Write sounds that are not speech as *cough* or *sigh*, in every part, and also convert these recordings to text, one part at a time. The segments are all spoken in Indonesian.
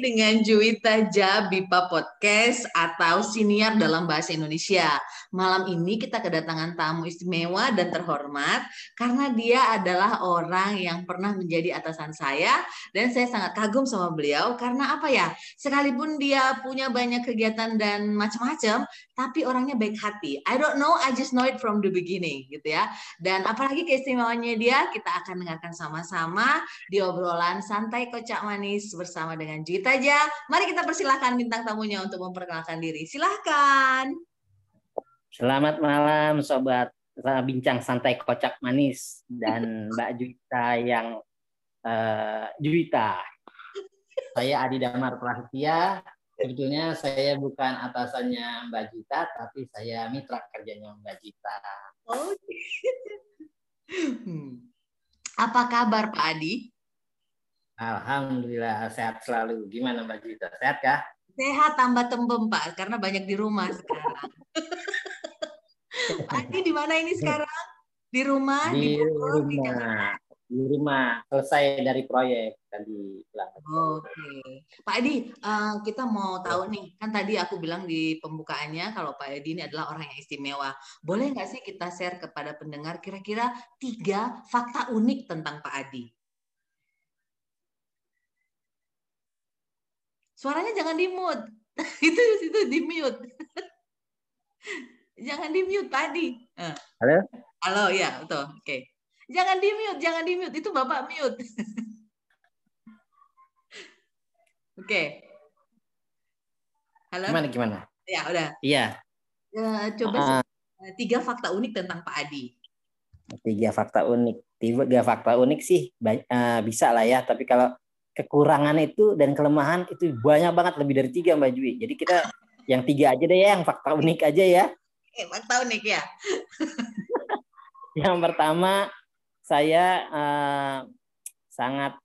Dengan Juwita Jabipa Podcast atau Siniar dalam Bahasa Indonesia. Malam ini kita kedatangan tamu istimewa dan terhormat karena dia adalah orang yang pernah menjadi atasan saya dan saya sangat kagum sama beliau karena apa ya? Sekalipun dia punya banyak kegiatan dan macam-macam, tapi orangnya baik hati. I don't know, I just know it from the beginning gitu ya. Dan apalagi keistimewaannya dia, kita akan dengarkan sama-sama di obrolan santai kocak manis bersama dengan Juwita aja. Mari kita persilahkan bintang tamunya untuk memperkenalkan diri. Silahkan. Selamat malam sobat bincang santai kocak manis dan *laughs* Mbak Juwita yang uh, Juwita. Saya Adi Damar Prasetya. Sebetulnya saya bukan atasannya Mbak Juwita, tapi saya mitra kerjanya Mbak Juwita. Oh. *laughs* Hmm. Apa kabar Pak Adi? Alhamdulillah sehat selalu. Gimana Mbak Juwita? Sehat kah? Sehat tambah tembem Pak, karena banyak di rumah sekarang. Pak Adi di mana ini sekarang? Di rumah? Di, di Bogor, rumah. Di, di rumah. Selesai dari proyek tadi. Oke. Okay. Pak Adi, uh, kita mau tahu nih, kan tadi aku bilang di pembukaannya kalau Pak Adi ini adalah orang yang istimewa. Boleh nggak sih kita share kepada pendengar kira-kira tiga fakta unik tentang Pak Adi? Suaranya jangan di mute. *laughs* itu itu di mute. *laughs* jangan di mute tadi. Halo? Halo, ya, betul. Oke. Okay. Jangan di mute, jangan di mute. Itu Bapak mute. *laughs* Oke. okay. Halo? Gimana, gimana? Ya, udah. Iya. Uh, coba uh, tiga fakta unik tentang Pak Adi. Tiga fakta unik. Tiga fakta unik sih uh, bisa lah ya. Tapi kalau kekurangan itu dan kelemahan itu banyak banget lebih dari tiga Mbak Jui. Jadi kita yang tiga aja deh ya, yang fakta unik aja ya. Eh, fakta unik ya. *laughs* yang pertama saya uh, sangat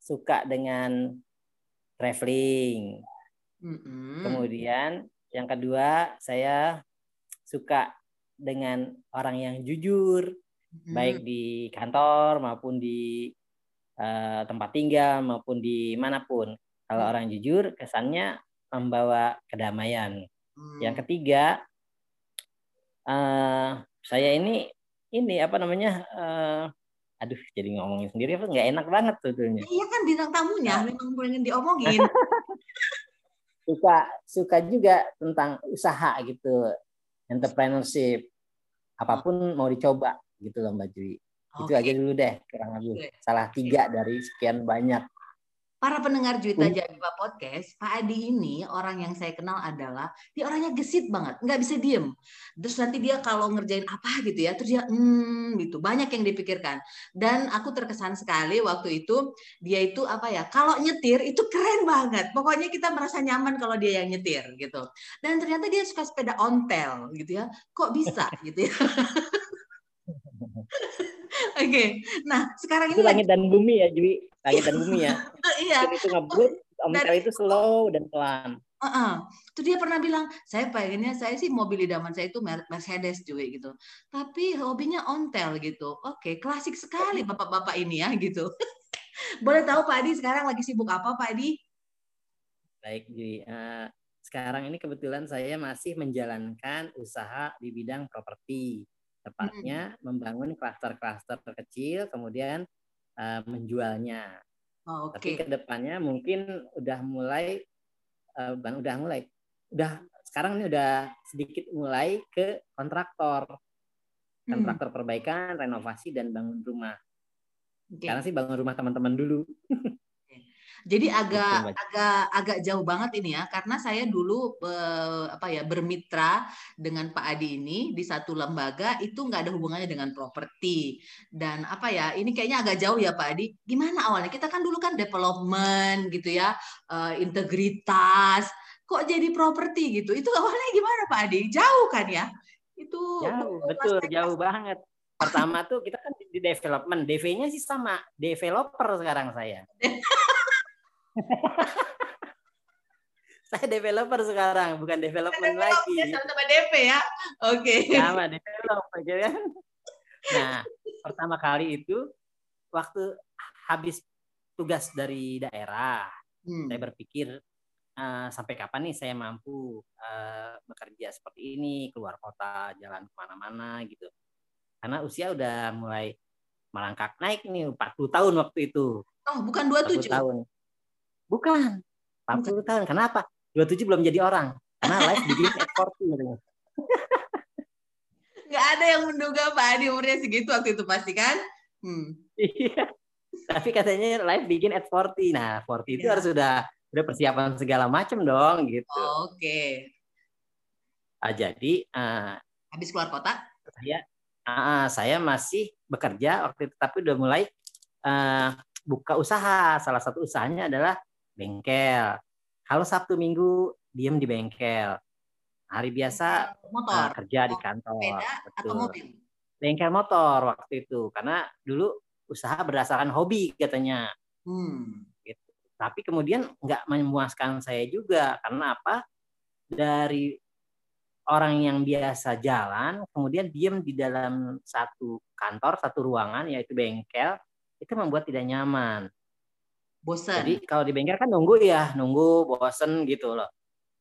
suka dengan traveling. Mm-hmm. Kemudian yang kedua saya suka dengan orang yang jujur, mm-hmm. baik di kantor maupun di uh, tempat tinggal maupun di mana pun. Kalau hmm. orang jujur, kesannya membawa kedamaian. Hmm. Yang ketiga, uh, saya ini ini apa namanya? Uh, aduh, jadi ngomongin sendiri apa nggak enak banget sebetulnya. Iya kan bintang tamunya, nah. memang pengen diomongin. *laughs* suka suka juga tentang usaha gitu, entrepreneurship, apa pun mau dicoba gitu loh Mbak Jui. Itu aja dulu deh, kurang lebih. Salah tiga dari sekian banyak. Para pendengar Juwita Jabiba Podcast, Pak Adi ini orang yang saya kenal adalah dia orangnya gesit banget, nggak bisa diem. Terus nanti dia kalau ngerjain apa gitu ya, terus dia hmm gitu, banyak yang dipikirkan. Dan aku terkesan sekali waktu itu dia itu apa ya, kalau nyetir itu keren banget. Pokoknya kita merasa nyaman kalau dia yang nyetir gitu. Dan ternyata dia suka sepeda ontel gitu ya, kok bisa gitu ya. *laughs* Oke. Okay. Nah, sekarang itu ini langit dan bumi ya, Jui. Langit dan bumi ya. *laughs* iya. itu ngebut, omtel itu slow dan pelan. Uh -uh. Itu dia pernah bilang, saya pengennya saya sih mobil idaman saya itu Mercedes juga gitu. Tapi hobinya ontel gitu. Oke, okay, klasik sekali bapak-bapak ini ya gitu. *laughs* Boleh tahu Pak Adi sekarang lagi sibuk apa Pak Adi? Baik, Jui. Uh, sekarang ini kebetulan saya masih menjalankan usaha di bidang properti tepatnya hmm. membangun klaster-klaster kecil kemudian uh, menjualnya. Oh, okay. Tapi ke depannya mungkin udah mulai uh, bang udah mulai udah sekarang ini udah sedikit mulai ke kontraktor kontraktor hmm. perbaikan renovasi dan bangun rumah. Okay. Karena sih bangun rumah teman-teman dulu. *laughs* Jadi agak agak agak jauh banget ini ya karena saya dulu eh, apa ya bermitra dengan Pak Adi ini di satu lembaga itu nggak ada hubungannya dengan properti dan apa ya ini kayaknya agak jauh ya Pak Adi. Gimana awalnya kita kan dulu kan development gitu ya eh, integritas kok jadi properti gitu itu awalnya gimana Pak Adi? Jauh kan ya? Itu jauh betul jauh banget pertama tuh kita kan di development, DV-nya sih sama, developer sekarang saya. *laughs* *laughs* Saya developer sekarang, bukan development lagi. Sama-sama DP ya. Oke. Okay. Sama developer gitu kan. Nah, pertama kali itu waktu habis tugas dari daerah. Hmm. Saya berpikir uh, sampai kapan nih saya mampu uh, bekerja seperti ini, keluar kota, jalan ke mana-mana gitu. Karena usia udah mulai merangkak naik nih, 40 tahun waktu itu. Oh, bukan 27? tahun. Bukan, 40 bukan. tahun. Kenapa? 27 belum jadi orang. Karena life begin at 40 Gak ada yang menduga Pak Adi umurnya segitu waktu itu pasti kan? Hmm. Iya. *laughs* Tapi katanya life begin at 40. Nah, 40 itu yeah. harus sudah udah persiapan segala macam dong gitu. Oh, Oke. Okay. Uh, jadi uh, habis keluar kota? Saya uh, saya masih bekerja waktu itu tapi udah mulai uh, buka usaha. Salah satu usahanya adalah bengkel. Kalau Sabtu Minggu diem di bengkel. Hari biasa motor. Uh, kerja di kantor. Sepeda atau mobil? Bengkel motor waktu itu karena dulu usaha berdasarkan hobi katanya. Hmm. Gitu. Tapi kemudian nggak memuaskan saya juga karena apa? Dari orang yang biasa jalan, kemudian diem di dalam satu kantor, satu ruangan, yaitu bengkel, itu membuat tidak nyaman. Bosan. Jadi kalau di bengkel kan nunggu ya, nunggu, bosen gitu loh.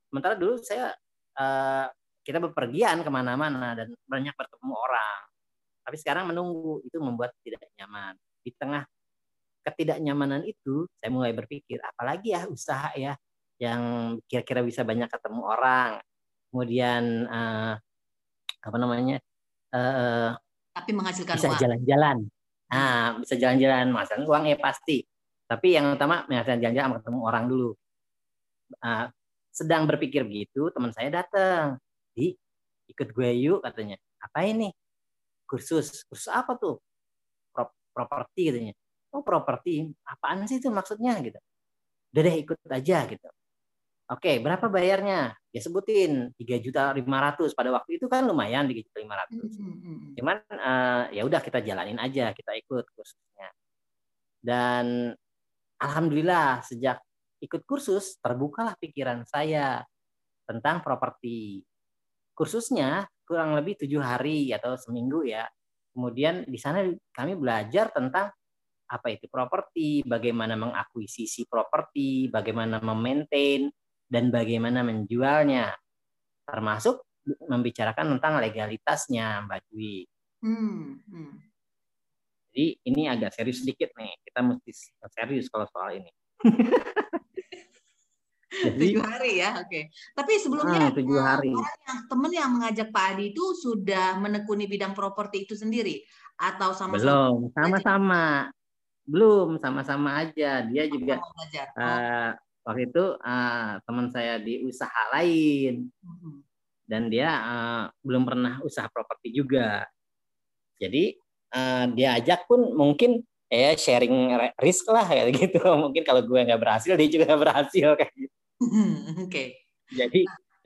Sementara dulu saya uh, kita bepergian ke mana-mana dan banyak bertemu orang. Tapi sekarang menunggu itu membuat tidak nyaman. Di tengah ketidaknyamanan itu, saya mulai berpikir, apalagi ya usaha ya yang kira-kira bisa banyak ketemu orang, kemudian uh, apa namanya, uh, tapi menghasilkan bisa jalan-jalan. Nah, bisa jalan-jalan, menghasilkan uang ya pasti. Tapi yang utama menghasilkan jalan-jalan ketemu orang dulu. Uh, sedang berpikir begitu, teman saya datang, di ikut gue yuk katanya. Apa ini? kursus. Kursus apa tuh? Pro properti katanya. Oh properti? Apaan sih itu maksudnya? gitu. Udah deh ikut aja gitu. Oke berapa bayarnya? Ya sebutin tiga juta lima ratus. Pada waktu itu kan lumayan tiga juta lima ratus. Hmm, hmm, hmm. cuman uh, ya udah kita jalanin aja kita ikut kursusnya. Dan alhamdulillah sejak ikut kursus terbukalah pikiran saya tentang properti kursusnya kurang lebih tujuh hari atau seminggu ya. Kemudian di sana kami belajar tentang apa itu properti, bagaimana mengakuisisi properti, bagaimana memaintain, dan bagaimana menjualnya. Termasuk membicarakan tentang legalitasnya, Mbak Dwi. Hmm, hmm. Jadi ini agak serius sedikit nih. Kita mesti serius kalau soal ini. *laughs* tujuh hari ya, oke. Okay. Tapi sebelumnya ah, tujuh hari. orang yang temen yang mengajak Pak Adi itu sudah menekuni bidang properti itu sendiri atau sama belum sama-sama belum sama-sama aja dia juga uh, waktu itu uh, teman saya di usaha lain mm-hmm. dan dia uh, belum pernah usaha properti juga jadi uh, dia ajak pun mungkin eh sharing risk lah kayak *laughs* gitu mungkin kalau gue nggak berhasil dia juga nggak berhasil kayak gitu Oke. Okay. Jadi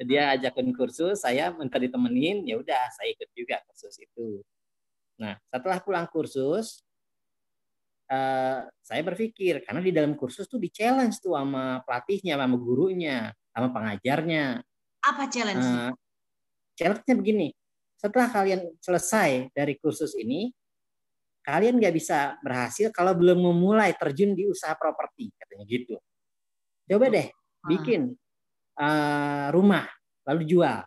dia ajakin kursus, saya minta ditemenin, ya udah saya ikut juga kursus itu. Nah, setelah pulang kursus, uh, saya berpikir karena di dalam kursus tuh di challenge tuh sama pelatihnya, sama gurunya, sama pengajarnya. Apa challenge? Uh, challenge-nya begini, setelah kalian selesai dari kursus ini, kalian nggak bisa berhasil kalau belum memulai terjun di usaha properti, katanya gitu. Coba deh bikin uh, rumah lalu jual.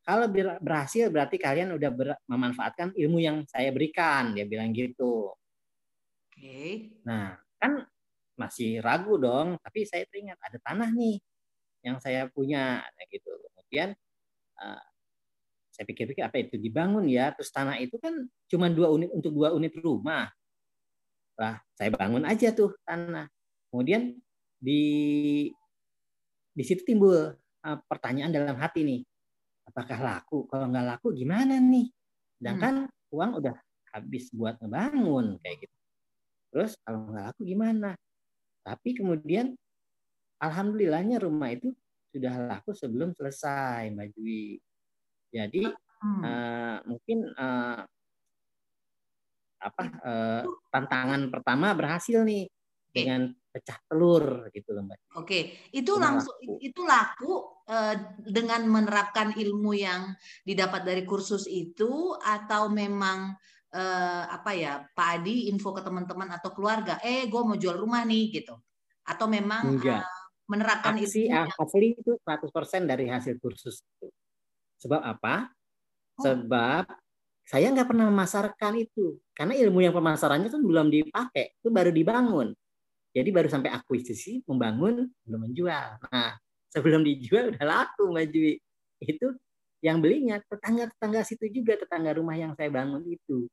Kalau berhasil berarti kalian udah ber memanfaatkan ilmu yang saya berikan, dia bilang gitu. Oke. Okay. Nah, kan masih ragu dong, tapi saya teringat ada tanah nih yang saya punya gitu. Kemudian uh, saya pikir-pikir apa itu? Dibangun ya, terus tanah itu kan cuma dua unit untuk dua unit rumah. Lah, saya bangun aja tuh tanah. Kemudian di di situ timbul uh, pertanyaan dalam hati nih. Apakah laku? Kalau nggak laku gimana nih? Sedangkan hmm. uang udah habis buat ngebangun kayak gitu. Terus kalau nggak laku gimana? Tapi kemudian alhamdulillahnya rumah itu sudah laku sebelum selesai Mbak Jui jadi hmm. uh, mungkin uh, apa uh, tantangan pertama berhasil nih dengan pecah telur gitu loh mbak. Oke, itu langsung laku. itu laku uh, dengan menerapkan ilmu yang didapat dari kursus itu atau memang eh, apa ya Pak Adi info ke teman-teman atau keluarga, eh gue mau jual rumah nih gitu, atau memang Enggak. eh, menerapkan Aksi itu? asli itu 100% dari hasil kursus itu. Sebab apa? Oh. Sebab saya nggak pernah memasarkan itu. Karena ilmu yang pemasarannya kan belum dipakai, itu baru dibangun. Jadi baru sampai akuisisi, membangun, belum menjual. Nah, *laughs* sebelum dijual udah laku Mbak Jui. Itu yang belinya tetangga-tetangga situ juga, tetangga rumah yang saya bangun itu.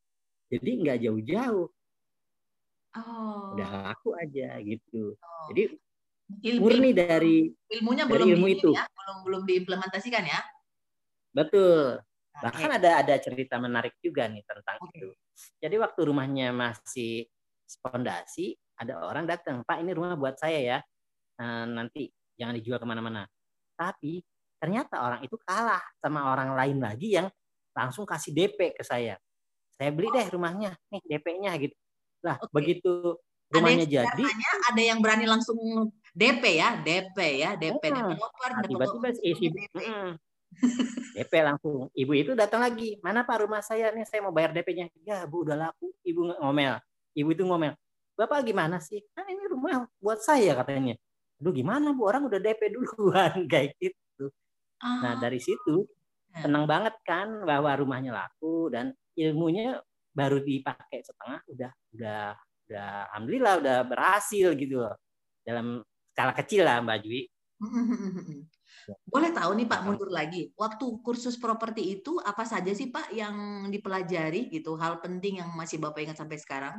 Jadi nggak jauh-jauh, Oh. udah laku aja gitu. Oh. Jadi Il- murni dari ilmunya dari belum ilmu di- itu. ya, belum belum diimplementasikan ya. Betul. Bahkan ada ada cerita menarik juga nih tentang Oke. itu. Jadi waktu rumahnya masih pondasi, ada orang datang, Pak ini rumah buat saya ya, Eh, nanti jangan dijual ke mana-mana. Tapi ternyata orang itu kalah sama orang lain lagi yang langsung kasih DP ke saya. Saya beli deh rumahnya, nih DP-nya gitu. Lah Oke. begitu Ada rumahnya jadi, sederhananya, ada yang berani langsung DP ya, DP ya, DP Hmm. developer, Nah, tiba-tiba developer, isi DP. DP langsung. Ibu itu datang lagi. Mana Pak rumah saya nih? Saya mau bayar DP-nya. Ya Bu udah laku. Ibu ngomel. Ibu itu ngomel. Bapak gimana sih? Kan ini rumah buat saya katanya. Aduh gimana Bu? Orang udah DP duluan *laughs* kayak gitu. Nah Ah, dari situ Ya. senang banget kan bahwa rumahnya laku dan ilmunya baru dipakai setengah udah udah udah alhamdulillah udah berhasil gitu loh dalam skala kecil lah Mbak Jui. *laughs* Boleh tahu nih Pak mundur lagi. Waktu kursus properti itu apa saja sih Pak yang dipelajari gitu? Hal penting yang masih Bapak ingat sampai sekarang?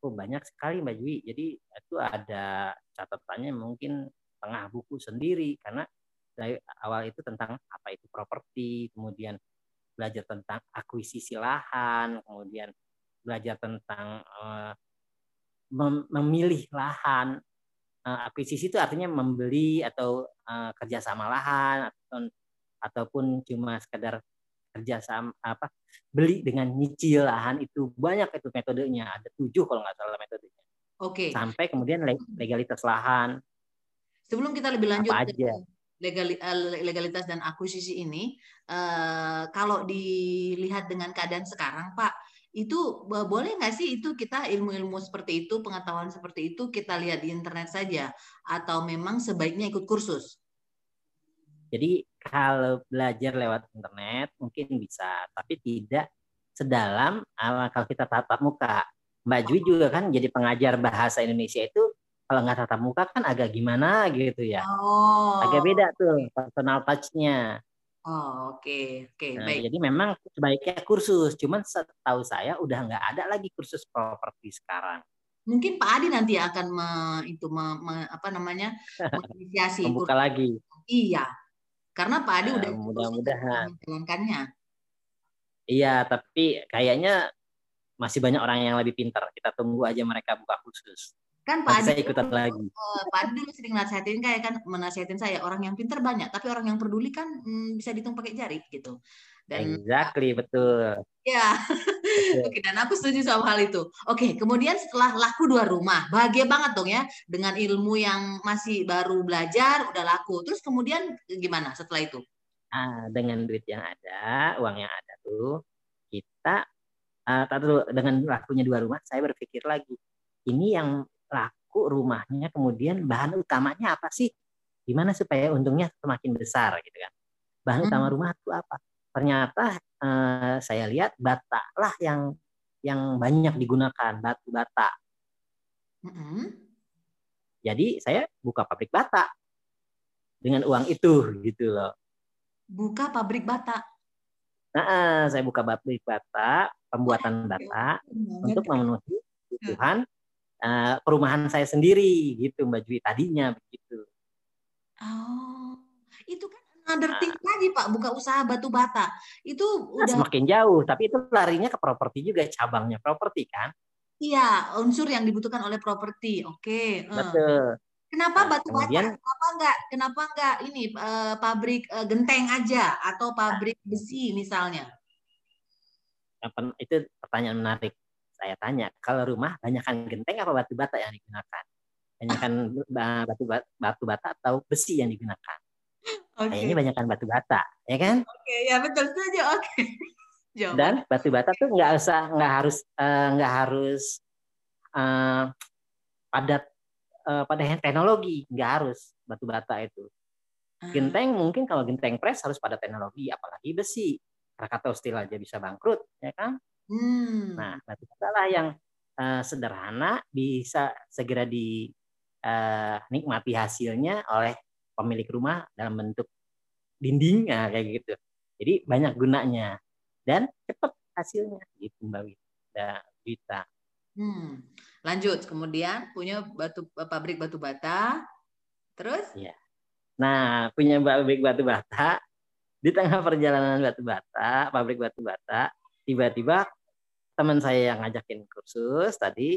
Oh, banyak sekali Mbak Jui. Jadi itu ada catatannya mungkin tengah buku sendiri karena dari awal itu tentang apa itu properti, kemudian belajar tentang akuisisi lahan, kemudian belajar tentang mem- memilih lahan. Eh, akuisisi itu artinya membeli atau eh, kerjasama lahan atau ataupun cuma sekedar kerjasama apa beli dengan nyicil lahan itu. Banyak itu metodenya ada tujuh kalau nggak salah metodenya. Oke, sampai kemudian le- legalitas lahan. Sebelum kita lebih lanjut Apa aja? eh, legalitas dan akuisisi ini, kalau dilihat dengan keadaan sekarang Pak, itu eh, boleh nggak sih itu kita ilmu-ilmu seperti itu, pengetahuan seperti itu kita lihat di internet saja, atau memang sebaiknya ikut kursus? jadi kalau belajar lewat internet mungkin bisa tapi tidak sedalam eh, kalau kita tatap muka. Mbak Jui juga kan jadi pengajar bahasa Indonesia itu kalau nggak tatap muka kan agak gimana gitu ya. Oh, agak beda tuh personal touch-nya Oh, oke, oke, Nah, baik. jadi memang sebaiknya kursus cuman setahu saya udah nggak ada lagi kursus properti sekarang Mungkin Pak Adi nanti akan me, itu me- me- apa namanya *laughs* menginisiasi membuka kursus. lagi Iya, karena Pak Adi Nah, udah mudah-mudahan. menjalankannya. Iya, tapi kayaknya masih banyak orang yang lebih pintar. Kita tunggu aja mereka buka khusus. Kan Pak Adi saya ikutan lagi. eh, Pak Adi dulu sering nasihatin kayak kan menasihatin saya orang yang pintar banyak, tapi orang yang peduli kan hmm, bisa dihitung pakai jari gitu. Dan Exactly, betul. ya, oke dan aku setuju sama hal itu. Oke, kemudian setelah laku dua rumah, bahagia banget dong ya dengan ilmu yang masih baru belajar udah laku. Terus kemudian gimana setelah itu? Ah, dengan duit yang ada, uang yang ada tuh, kita tak dulu dengan lakunya dua rumah, saya berpikir lagi, ini yang laku rumahnya, kemudian bahan utamanya apa sih? Gimana supaya untungnya semakin besar gitu kan? Bahan Hmm. utama rumah itu apa? Ternyata eh, saya lihat bata lah yang yang banyak digunakan, batu bata. Mm-mm. Jadi saya buka pabrik bata dengan uang itu gitu loh. Buka pabrik bata. Nah, saya buka pabrik bata, pembuatan bata untuk memenuhi kebutuhan eh, perumahan saya sendiri gitu Mbak Jui tadinya begitu. Oh, itu kan another thing lagi Pak, buka usaha batu bata. Itu Nah, udah semakin jauh, tapi itu larinya ke properti juga cabangnya properti kan. iya unsur yang dibutuhkan oleh properti. Oke. eh. Betul. Kenapa Nah, batu bata? kemudian- Kenapa enggak? Kenapa enggak ini eh, pabrik eh, genteng aja atau pabrik besi misalnya? Itu pertanyaan menarik. Saya tanya, kalau rumah banyakkan genteng apa batu bata yang digunakan? Banyakkan *laughs* ba- batu ba- batu bata atau besi yang digunakan? Oke. Kayaknya banyakkan batu bata, ya kan? Oke, ya betul saja. Oke. *laughs* Jawaban. Dan batu bata tuh nggak usah nggak harus eh, nggak uh, harus uh, padat uh, pada teknologi nggak harus batu bata itu. Ah. Genteng mungkin kalau genteng press harus pada teknologi, apalagi besi. Krakatau Steel aja bisa bangkrut, ya kan? Hmm. Nah, batu bata lah yang uh, sederhana bisa segera dinikmati uh, hasilnya oleh pemilik rumah dalam bentuk dinding, nah, kayak gitu. Jadi banyak gunanya dan cepat hasilnya gitu Mbak Wita. Hmm. Lanjut, kemudian punya batu pabrik batu bata, terus? Ya. Nah, punya pabrik batu bata di tengah perjalanan batu bata, pabrik batu bata, tiba-tiba teman saya yang ngajakin kursus tadi,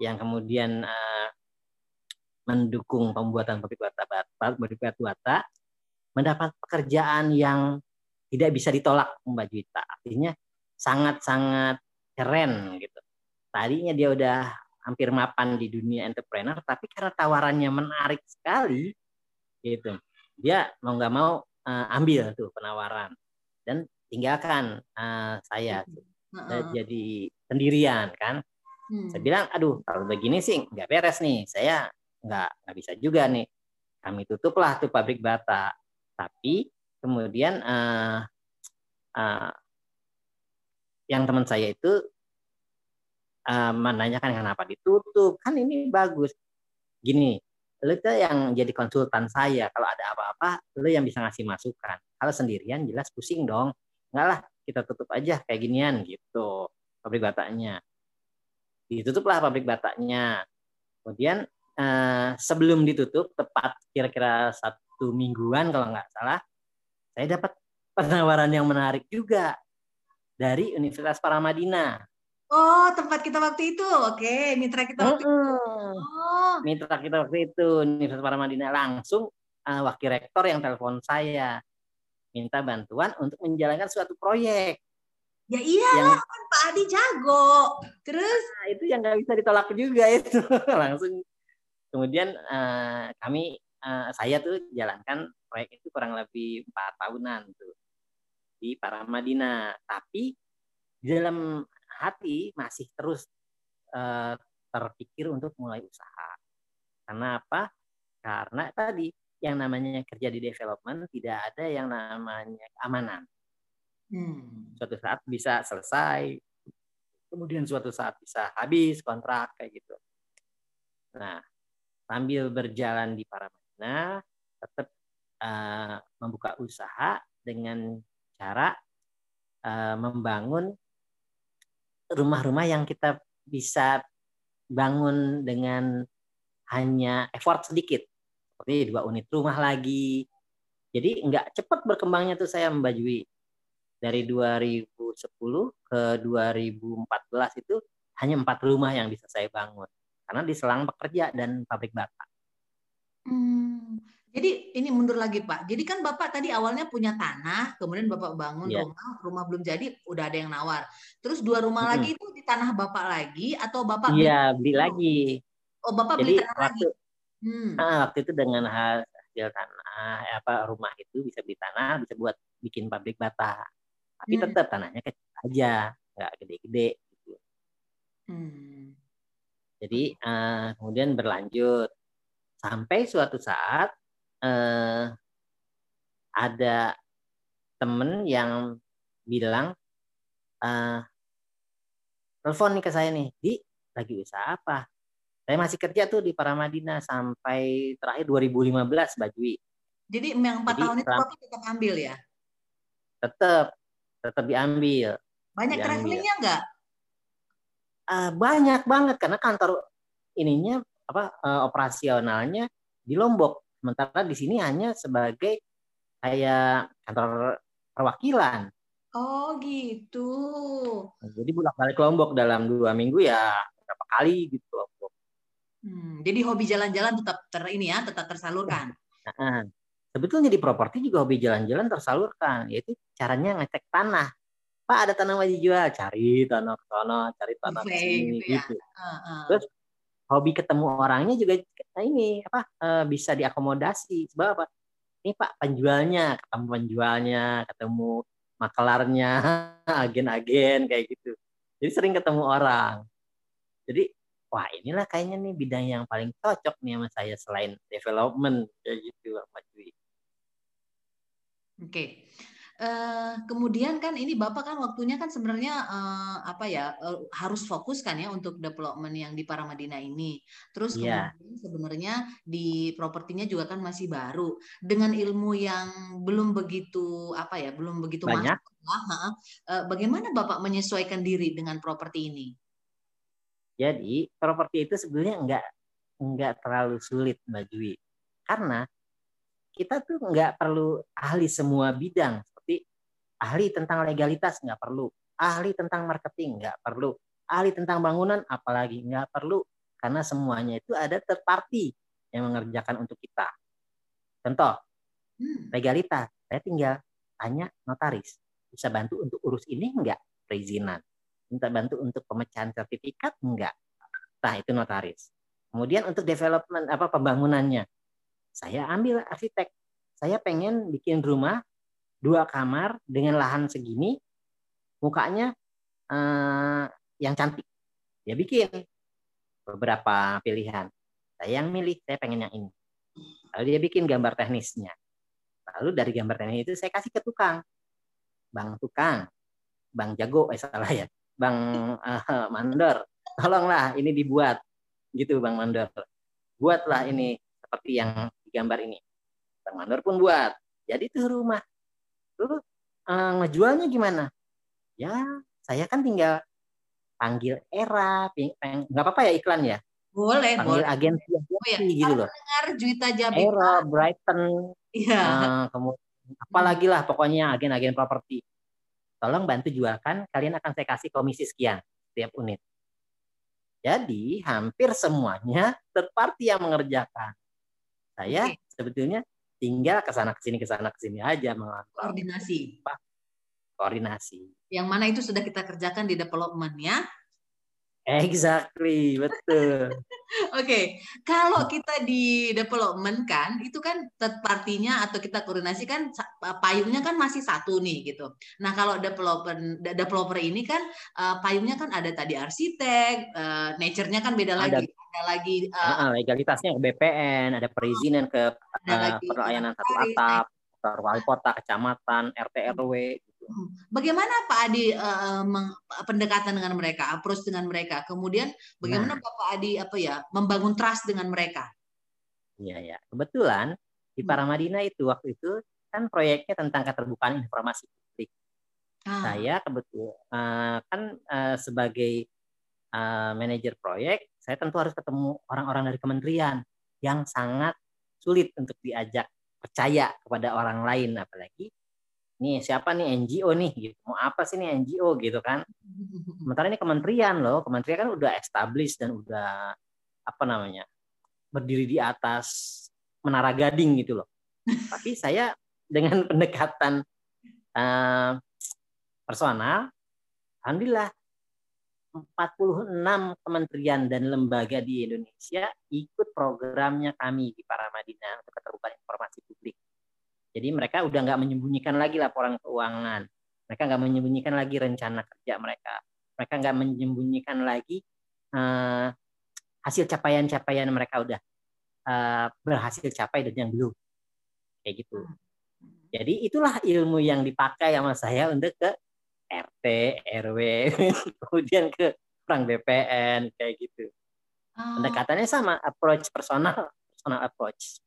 yang kemudian uh, mendukung pembuatan pabrik bata pabrik bata, mendapat pekerjaan yang tidak bisa ditolak Mbak Juwita. Artinya sangat-sangat keren gitu. Tadinya dia udah hampir mapan di dunia entrepreneur, tapi karena tawarannya menarik sekali, gitu, dia mau nggak mau uh, ambil tuh penawaran dan tinggalkan uh, saya uh jadi sendirian kan. Hmm. Saya bilang, aduh kalau begini sih nggak beres nih, saya nggak nggak bisa juga nih. Kami tutuplah tuh pabrik bata, tapi kemudian uh, uh, yang teman saya itu uh, menanyakan kenapa ditutup? Kan ini bagus. Gini lu itu yang jadi konsultan saya. Kalau ada apa-apa lu yang bisa ngasih masukan. Kalau sendirian jelas pusing dong. Enggak lah kita tutup aja kayak ginian gitu pabrik bataknya ditutuplah pabrik bataknya kemudian eh, sebelum ditutup tepat kira-kira satu mingguan kalau nggak salah saya dapat penawaran yang menarik juga dari Universitas Paramadina. Oh, tempat kita waktu itu. Oke, mitra kita waktu itu. Oh. Mitra kita waktu itu Universitas Paramadina langsung uh, wakil rektor yang telepon saya minta bantuan untuk menjalankan suatu proyek. Ya iya, yang, kan Pak Adi jago. Terus nah, itu yang nggak bisa ditolak juga itu. *laughs* langsung kemudian uh, kami uh, saya tuh jalankan proyek itu kurang lebih empat tahunan tuh di Paramadina. Tapi di dalam hati masih terus uh, terpikir untuk mulai usaha. Karena apa? Karena tadi yang namanya kerja di development tidak ada yang namanya keamanan. Hmm. Suatu saat bisa selesai, kemudian suatu saat bisa habis kontrak kayak gitu. Nah, sambil berjalan di Paramadina, tetap uh, membuka usaha dengan cara uh, membangun rumah-rumah yang kita bisa bangun dengan hanya effort sedikit seperti dua unit rumah lagi jadi nggak cepat berkembangnya tuh saya membajui dari 2010 ke 2014 itu hanya empat rumah yang bisa saya bangun karena di selang pekerja dan pabrik bata. Hmm. Jadi ini mundur lagi Pak. Jadi kan Bapak tadi awalnya punya tanah, kemudian Bapak bangun yeah. rumah, rumah belum jadi, udah ada yang nawar. Terus dua rumah hmm. lagi itu di tanah Bapak lagi atau Bapak Iya, yeah, beli lagi. Oh, Bapak jadi, beli tanah waktu, lagi. Hmm. Ah, waktu itu dengan hasil tanah, eh, apa rumah itu bisa beli tanah, bisa buat bikin pabrik bata. Tapi hmm. tetap tanahnya kecil aja, nggak gede-gede gitu. Hmm. Jadi uh, kemudian berlanjut sampai suatu saat eh, ada temen yang bilang eh, telepon nih ke saya nih di lagi usaha apa saya masih kerja tuh di Paramadina sampai terakhir 2015 Bajui jadi yang empat tahun itu Bapak tetap ambil ya tetap tetap diambil banyak travelingnya enggak uh, banyak banget karena kantor ininya apa uh, operasionalnya di Lombok Sementara di sini hanya sebagai kayak kantor perwakilan. Oh gitu. Jadi bolak-balik Lombok dalam dua minggu ya berapa kali gitu Lombok. Hmm, jadi hobi jalan-jalan tetap ter ini ya, tetap tersalurkan. Nah, sebetulnya di properti juga hobi jalan-jalan tersalurkan, yaitu caranya ngecek tanah. Pak ada tanah mau dijual, cari tanah ke sana, cari tanah ke sini gitu. Ya? gitu. Uh, uh. Terus hobi ketemu orangnya juga ini apa uh, bisa diakomodasi sebab apa ini pak penjualnya ketemu penjualnya ketemu makelarnya, *laughs* agen-agen kayak gitu. Jadi sering ketemu orang. Jadi wah inilah kayaknya nih bidang yang paling cocok nih sama saya selain development kayak gitu Pak Cui. Oke. Uh, kemudian kan ini Bapak kan waktunya kan sebenarnya uh, apa ya uh, harus fokus kan ya untuk development yang di Paramadina ini. Terus yeah. kemudian sebenarnya di propertinya juga kan masih baru dengan ilmu yang belum begitu apa ya belum begitu banyak. Masuk, uh, bagaimana Bapak menyesuaikan diri dengan properti ini? Jadi properti itu sebenarnya enggak enggak terlalu sulit Mbak Jui. Karena kita tuh enggak perlu ahli semua bidang. Seperti ahli tentang legalitas enggak perlu, ahli tentang marketing enggak perlu, ahli tentang bangunan apalagi enggak perlu. Karena semuanya itu ada third party yang mengerjakan untuk kita. Contoh, hmm. legalitas, saya tinggal tanya notaris, bisa bantu untuk urus ini enggak perizinan minta bantu untuk pemecahan sertifikat? Enggak. Nah itu notaris. Kemudian untuk development apa pembangunannya? Saya ambil arsitek. Saya pengen bikin rumah dua kamar dengan lahan segini. Mukanya eh, yang cantik. Dia bikin beberapa pilihan. Saya yang milih saya pengen yang ini. Lalu dia bikin gambar teknisnya. Lalu dari gambar teknis itu saya kasih ke tukang. Bang tukang bang jago eh salah ya Bang uh, Mandor, tolonglah ini dibuat gitu Bang Mandor. Buatlah ini seperti yang digambar ini. Bang Mandor pun buat. Jadi itu rumah. Lalu uh, ngejualnya gimana? Ya, saya kan tinggal panggil era, nggak apa-apa ya iklan ya. Boleh, panggil boleh. agensi oh, ya. gitu loh. Dengar Juita Jabi. Era, Brighton, iya. Uh, kemudian apalagi lah pokoknya agen-agen properti tolong bantu jualkan, kalian akan saya kasih komisi sekian setiap unit. Jadi hampir semuanya third party yang mengerjakan. Saya Oke. sebetulnya tinggal ke sana ke sini ke sana ke sini aja koordinasi. Koordinasi. Yang mana itu sudah kita kerjakan di development ya. *laughs* Exactly, betul. Oke, okay. kalau kita di development kan, itu kan third party-nya atau kita koordinasi kan payungnya kan masih satu nih gitu. Nah kalau developer developer ini kan uh, payungnya kan ada tadi arsitek, uh, nature-nya kan beda ada, lagi, ada lagi uh, legalitasnya ke BPN, ada perizinan ke uh, pelayanan satu atap, ke wali kota, kecamatan, RT RW. Bagaimana Pak Adi uh, pendekatan dengan mereka, approach dengan mereka? Kemudian bagaimana nah. Pak Adi apa ya membangun trust dengan mereka? Iya ya, kebetulan di hmm. Paramadina itu waktu itu kan proyeknya tentang keterbukaan informasi publik. Ah. Saya kebetulan uh, kan uh, sebagai uh, manajer proyek, saya tentu harus ketemu orang-orang dari kementerian yang sangat sulit untuk diajak percaya kepada orang lain, apalagi nih siapa nih NGO nih gitu. Mau apa sih nih NGO gitu kan? *laughs* Sementara ini kementerian loh. Kementerian kan udah established dan udah apa namanya berdiri di atas menara gading gitu loh. *laughs* Tapi saya dengan pendekatan uh, personal alhamdulillah 46 kementerian dan lembaga di Indonesia ikut programnya kami di Paramadina untuk keterbukaan informasi publik jadi mereka udah nggak menyembunyikan lagi laporan keuangan. Mereka nggak menyembunyikan lagi rencana kerja mereka. Mereka nggak menyembunyikan lagi uh, hasil capaian-capaian mereka udah uh, berhasil capai dan yang belum. Kayak gitu. Jadi itulah ilmu yang dipakai sama saya untuk ke RT, RW, *laughs* kemudian ke orang BPN kayak gitu. Oh. Pendekatannya sama, approach personal, personal approach.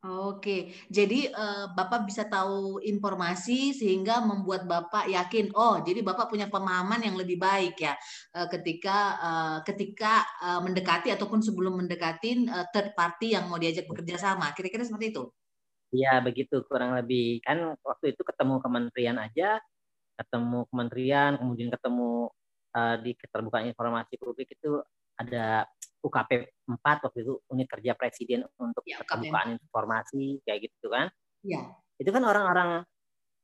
Oke, jadi uh, Bapak bisa tahu informasi sehingga membuat Bapak yakin, oh, jadi Bapak punya pemahaman yang lebih baik ya uh, ketika uh, ketika uh, mendekati ataupun sebelum mendekati uh, third party yang mau diajak bekerja sama. Kira-kira seperti itu? Iya, begitu kurang lebih. Kan waktu itu ketemu kementerian aja, ketemu kementerian, kemudian ketemu uh, di keterbukaan informasi publik itu ada UKP 4 waktu itu unit kerja presiden untuk ya, keterbukaan informasi kayak gitu kan. Iya. Itu kan orang-orang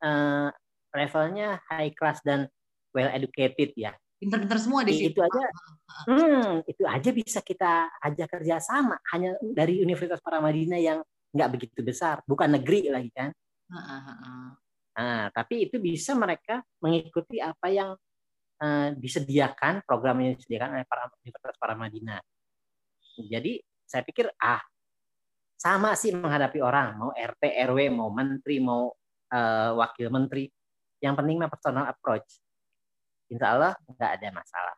uh, levelnya high class dan well educated ya. Pinter-pinter semua di situ. Itu aja hmm, itu aja bisa kita ajak kerja sama hanya dari Universitas Paramadina yang nggak begitu besar, bukan negeri lagi kan. Nah, tapi itu bisa mereka mengikuti apa yang uh, disediakan program yang disediakan oleh para Universitas Paramadina. Jadi saya pikir ah sama sih menghadapi orang mau RT RW mau menteri mau uh, wakil menteri yang penting mah personal approach. Insya Allah nggak ada masalah.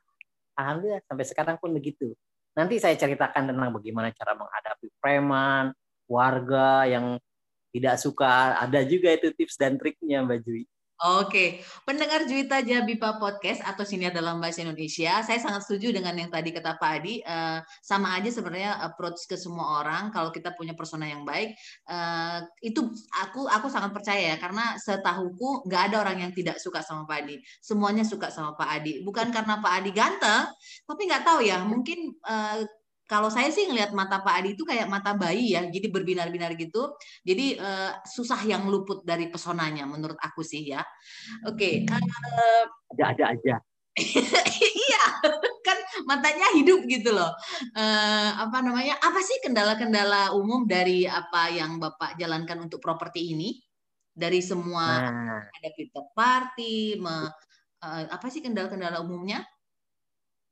Alhamdulillah sampai sekarang pun begitu. Nanti saya ceritakan tentang bagaimana cara menghadapi preman, warga yang tidak suka. Ada juga itu tips dan triknya Mbak Jui. Oke, pendengar Juwita Jabipa Podcast atau Siniar dalam Bahasa Indonesia, saya sangat setuju dengan yang tadi kata Pak Adi. Uh, sama aja sebenarnya approach ke semua orang. Kalau kita punya persona yang baik, uh, itu aku aku sangat percaya ya, karena setahuku nggak ada orang yang tidak suka sama Pak Adi. Semuanya suka sama Pak Adi. Bukan karena Pak Adi ganteng, tapi nggak tahu ya, mungkin uh, kalau saya sih ngelihat mata Pak Adi itu kayak mata bayi ya, jadi berbinar-binar gitu. Jadi uh, susah yang luput dari pesonanya menurut aku sih ya. Oke. Okay. Uh, ada-ada aja. *laughs* iya, kan matanya hidup gitu loh. Uh, apa namanya? Apa sih kendala-kendala umum dari apa yang Bapak jalankan untuk properti ini? Dari semua nah. ada third party, me, uh, apa sih kendala-kendala umumnya?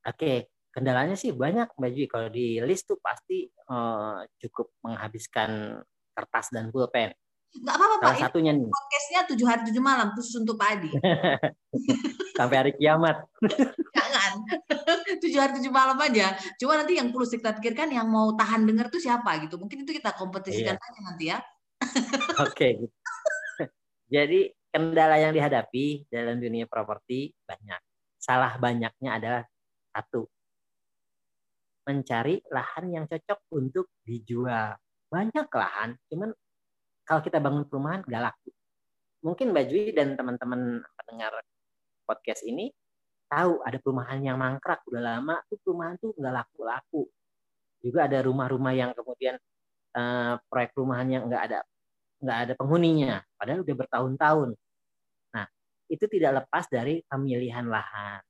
Oke, okay kendalanya sih banyak Mbak Jui. Kalau di list tuh pasti uh, cukup menghabiskan kertas dan pulpen. Nggak apa-apa Salah Pak. satunya nih. Podcastnya tujuh hari tujuh malam khusus untuk Pak Adi. *laughs* Sampai hari kiamat. Jangan. tujuh hari tujuh malam aja. Cuma nanti yang perlu kita pikirkan yang mau tahan dengar tuh siapa gitu. Mungkin itu kita kompetisikan iya. aja nanti ya. *laughs* Oke. okay. Jadi kendala yang dihadapi dalam dunia properti banyak. Salah banyaknya adalah satu mencari lahan yang cocok untuk dijual. Banyak lahan, cuman kalau kita bangun perumahan gak laku. Mungkin Mbak Jui dan teman-teman pendengar podcast ini tahu ada perumahan yang mangkrak udah lama tuh perumahan tuh nggak laku-laku. Juga ada rumah-rumah yang kemudian uh, proyek perumahan yang nggak ada nggak ada penghuninya, padahal udah bertahun-tahun. Nah, itu tidak lepas dari pemilihan lahan.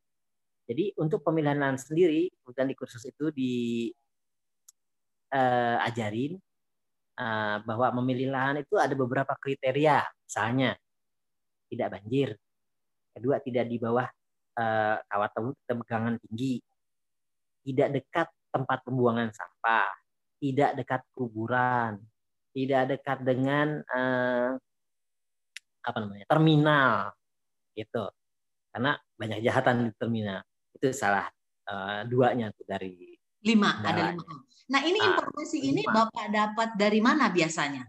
Jadi untuk pemilihan lahan sendiri, kemudian di kursus itu diajarin eh, uh, bahwa memilih lahan itu ada beberapa kriteria, misalnya tidak banjir, kedua tidak di bawah uh, kawat tegangan tinggi, tidak dekat tempat pembuangan sampah, tidak dekat kuburan, tidak dekat dengan uh, apa namanya terminal, gitu. Karena banyak jahatan di terminal itu salah uh, duanya tuh dari lima ada lima. Nah ini ah, informasi lima. ini bapak dapat dari mana biasanya?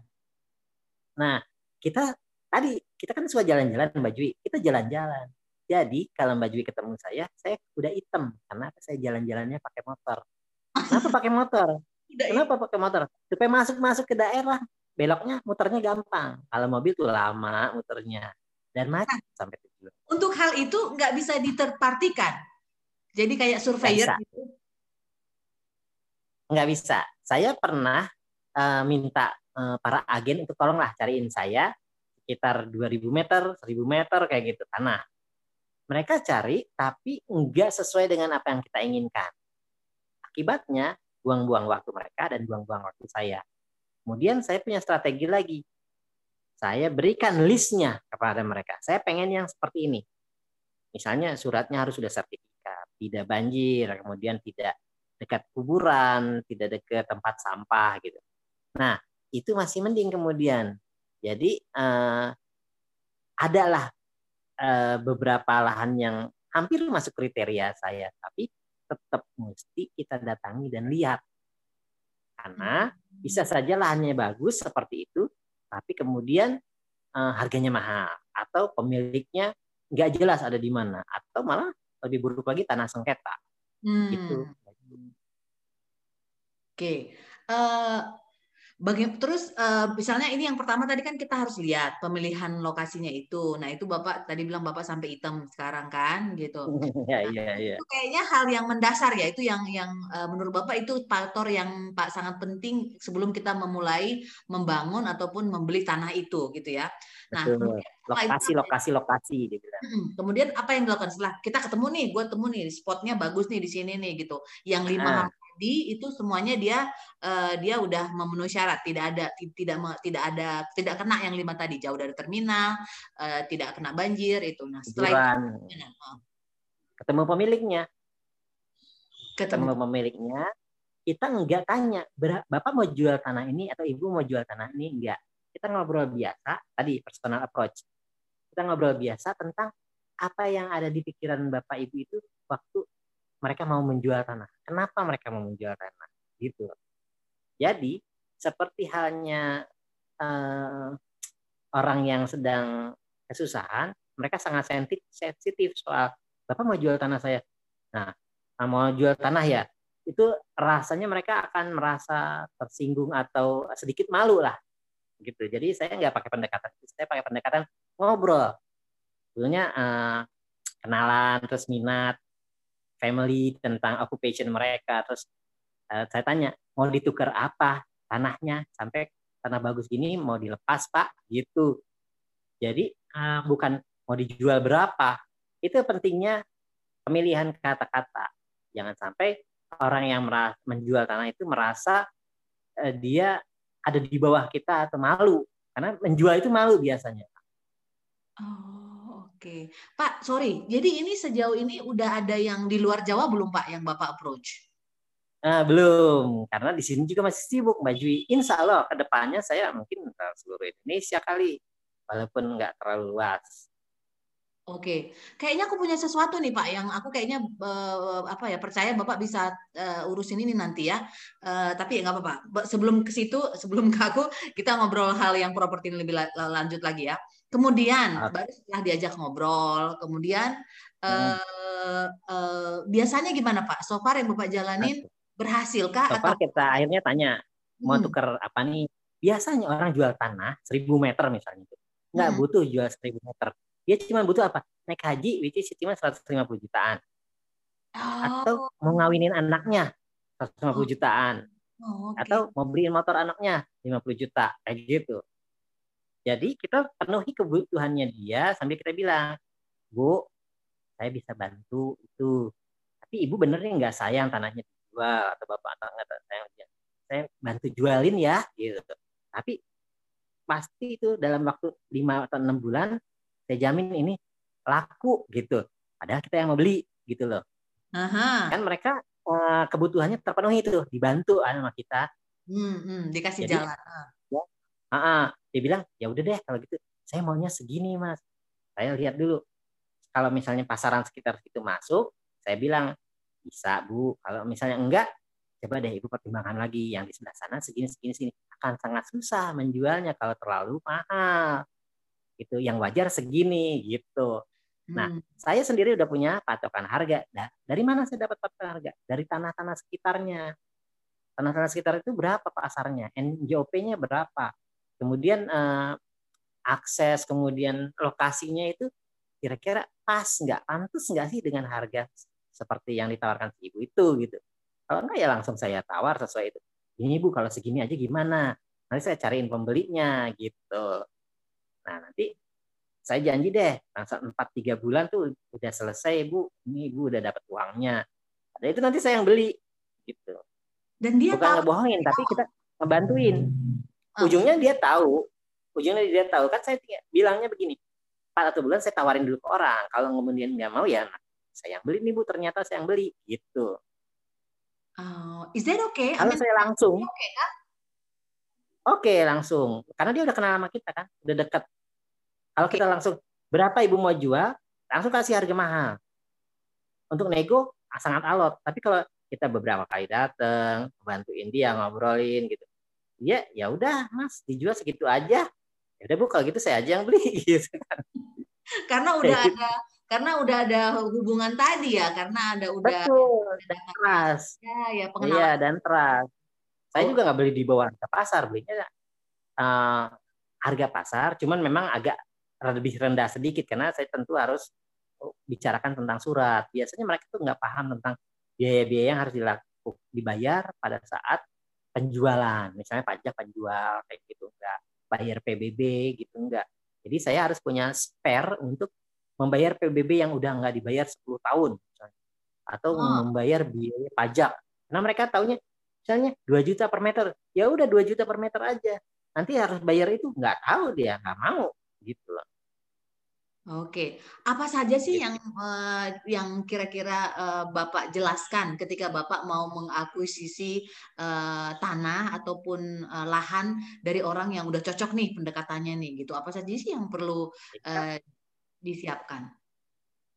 Nah kita tadi kita kan suka jalan-jalan mbak Jui. Kita jalan-jalan. Jadi kalau mbak Jui ketemu saya saya udah hitam. Karena saya jalan-jalannya pakai motor. Kenapa pakai motor? *laughs* Kenapa pakai motor? Supaya masuk masuk ke daerah. Beloknya muternya gampang. Kalau mobil tuh lama muternya. Dan macet nah, sampai tujuan untuk hal itu nggak bisa diterpartikan jadi kayak surveyor gitu? Nggak bisa. Saya pernah uh, minta uh, para agen untuk tolonglah cariin saya sekitar 2000 meter, 1000 meter kayak gitu tanah. Mereka cari tapi enggak sesuai dengan apa yang kita inginkan. Akibatnya buang-buang waktu mereka dan buang-buang waktu saya. Kemudian saya punya strategi lagi. Saya berikan listnya kepada mereka. Saya pengen yang seperti ini. Misalnya suratnya harus sudah sertifikat tidak banjir, kemudian tidak dekat kuburan, tidak dekat tempat sampah gitu. Nah, itu masih mending kemudian. Jadi eh, adalah eh, beberapa lahan yang hampir masuk kriteria saya, tapi tetap mesti kita datangi dan lihat. Karena bisa saja lahannya bagus seperti itu, tapi kemudian eh, harganya mahal atau pemiliknya nggak jelas ada di mana atau malah lebih buruk lagi tanah sengketa. Hmm. Gitu. Oke. Okay. Uh, Bagi, terus uh, misalnya ini yang pertama tadi kan kita harus lihat pemilihan lokasinya itu. Nah itu bapak tadi bilang bapak sampai hitam sekarang kan gitu. *laughs* Iya iya iya. Itu kayaknya hal yang mendasar ya itu yang yang uh, menurut bapak itu faktor yang pak sangat penting sebelum kita memulai membangun ataupun membeli tanah itu gitu ya. Nah Betul. lokasi lokasi lokasi gitu. Kemudian apa yang dilakukan setelah kita ketemu nih, gue ketemu nih spotnya bagus nih di sini nih gitu. Yang lima nah. Di itu semuanya dia uh, dia udah memenuhi syarat. Tidak ada tidak tidak ada tidak kena yang lima tadi. Jauh dari terminal uh, tidak kena banjir itu. Nah setelah itu ketemu pemiliknya. Ketemu, ketemu pemiliknya. Kita nggak tanya bapak mau jual tanah ini atau ibu mau jual tanah ini? Enggak kita ngobrol biasa tadi personal approach. Kita ngobrol biasa tentang apa yang ada di pikiran bapak ibu itu waktu mereka mau menjual tanah. Kenapa mereka mau menjual tanah? Gitu. Jadi seperti halnya uh, orang yang sedang kesusahan, mereka sangat sensitif soal bapak mau jual tanah saya. Nah, mau jual tanah ya, itu rasanya mereka akan merasa tersinggung atau sedikit malu lah, gitu. Jadi saya nggak pakai pendekatan, saya pakai pendekatan ngobrol. Dulunya uh, kenalan, terus minat, family, tentang occupation mereka. Terus uh, saya tanya, mau ditukar apa tanahnya sampai tanah bagus gini mau dilepas Pak gitu. Jadi uh, bukan mau dijual berapa. Itu pentingnya pemilihan kata-kata. Jangan sampai orang yang menjual tanah itu merasa uh, dia ada di bawah kita atau malu. Karena menjual itu malu biasanya. Oh. Oke, Pak, sorry. Jadi ini sejauh ini udah ada yang di luar Jawa belum Pak yang Bapak approach? Nah, belum, karena di sini juga masih sibuk Mbak Jui. Insya Allah ke depannya saya mungkin seluruh Indonesia kali, walaupun nggak terlalu luas. Oke, kayaknya aku punya sesuatu nih Pak yang aku kayaknya uh, apa ya percaya Bapak bisa uh, urusin ini nanti ya. Uh, tapi nggak apa-apa. Sebelum ke situ, sebelum ke aku, kita ngobrol hal yang properti lebih lanjut lagi ya. Kemudian baru setelah diajak ngobrol, kemudian hmm. uh, uh, biasanya gimana Pak? So far yang Bapak jalanin berhasil kah? So far atau... kita akhirnya tanya mau hmm. tuker apa nih? Biasanya orang jual tanah 1000 meter misalnya itu nggak hmm. butuh jual 1000 meter. Dia cuma butuh apa? Naik haji, which is cuma 150 jutaan. Oh. Atau mau ngawinin anaknya 150 oh. jutaan. Oh, okay. Atau mau beliin motor anaknya 50 juta kayak gitu. Jadi kita penuhi kebutuhannya dia sambil kita bilang, Bu, saya bisa bantu itu. Tapi ibu bener nih nggak sayang tanahnya dijual atau bapak atau nggak sayang dia. Saya bantu jualin ya, gitu. Tapi pasti itu dalam waktu lima atau enam bulan saya jamin ini laku gitu. Padahal kita yang mau beli gitu loh. Aha. Kan mereka uh, kebutuhannya terpenuhi itu, dibantu sama kita. Hmm, hmm, dikasih Jadi, jalan. Uh, dia bilang ya udah deh kalau gitu saya maunya segini mas. Saya lihat dulu kalau misalnya pasaran sekitar situ masuk saya bilang bisa bu. Kalau misalnya enggak coba deh ibu pertimbangkan lagi yang di sebelah sana segini segini segini. Akan sangat susah menjualnya kalau terlalu mahal. Itu yang wajar segini gitu. Nah hmm. saya sendiri udah punya patokan harga. Nah, dari mana saya dapat patokan harga? Dari tanah-tanah sekitarnya. Tanah-tanah sekitar itu berapa pasarnya? NJOP-nya berapa kemudian uh, akses kemudian lokasinya itu kira-kira pas nggak? Pantas nggak sih dengan harga seperti yang ditawarkan si ibu itu gitu? Kalau enggak ya langsung saya tawar sesuai itu. Ini bu kalau segini aja gimana? Nanti saya cariin pembelinya gitu. Nah nanti saya janji deh langsung empat tiga bulan tuh udah selesai bu. Ini ibu udah dapat uangnya. Ada itu nanti saya yang beli gitu. Dan dia bukan ngebohongin tapi kita ngebantuin. Ujungnya dia tahu. Ujungnya dia tahu. Kan saya bilangnya begini empat atau bulan saya tawarin dulu ke orang. Kalau kemudian nggak mau ya saya yang beli nih bu. Ternyata saya yang beli. Gitu. Uh, is that okay? Kalau I mean, saya langsung. oke okay, kan? okay, langsung. Karena dia udah kenal sama kita kan? Udah dekat kalau okay. kita langsung berapa ibu mau jual? Langsung kasih harga mahal. Untuk nego sangat alot. Tapi kalau kita beberapa kali datang bantuin dia ngobrolin gitu ya ya udah mas dijual segitu aja. Ya udah bu kalau gitu saya aja yang beli *laughs* gitu kan. Karena udah gitu. ada karena udah ada hubungan tadi ya karena ada udah Betul, dan trust. Ya ya pengenalan. Iya dan trust. Saya oh. juga nggak beli di bawah harga pasar belinya uh, harga pasar cuman memang agak lebih rendah sedikit karena saya tentu harus bicarakan tentang surat. Biasanya mereka tuh nggak paham tentang biaya-biaya yang harus dilakukan dibayar pada saat penjualan, misalnya pajak penjual kayak gitu enggak, bayar PBB gitu enggak. Jadi saya harus punya spare untuk membayar PBB yang udah enggak dibayar 10 tahun misalnya. Atau oh. membayar biaya pajak Karena mereka taunya misalnya 2 juta per meter, ya udah 2 juta per meter aja. Nanti harus bayar itu nggak tahu dia, nggak mau gitu loh. Oke, apa saja sih yang uh, yang kira-kira uh, Bapak jelaskan ketika Bapak mau mengakuisisi uh, tanah ataupun uh, lahan dari orang yang udah cocok nih pendekatannya nih gitu. Apa saja sih yang perlu uh, disiapkan?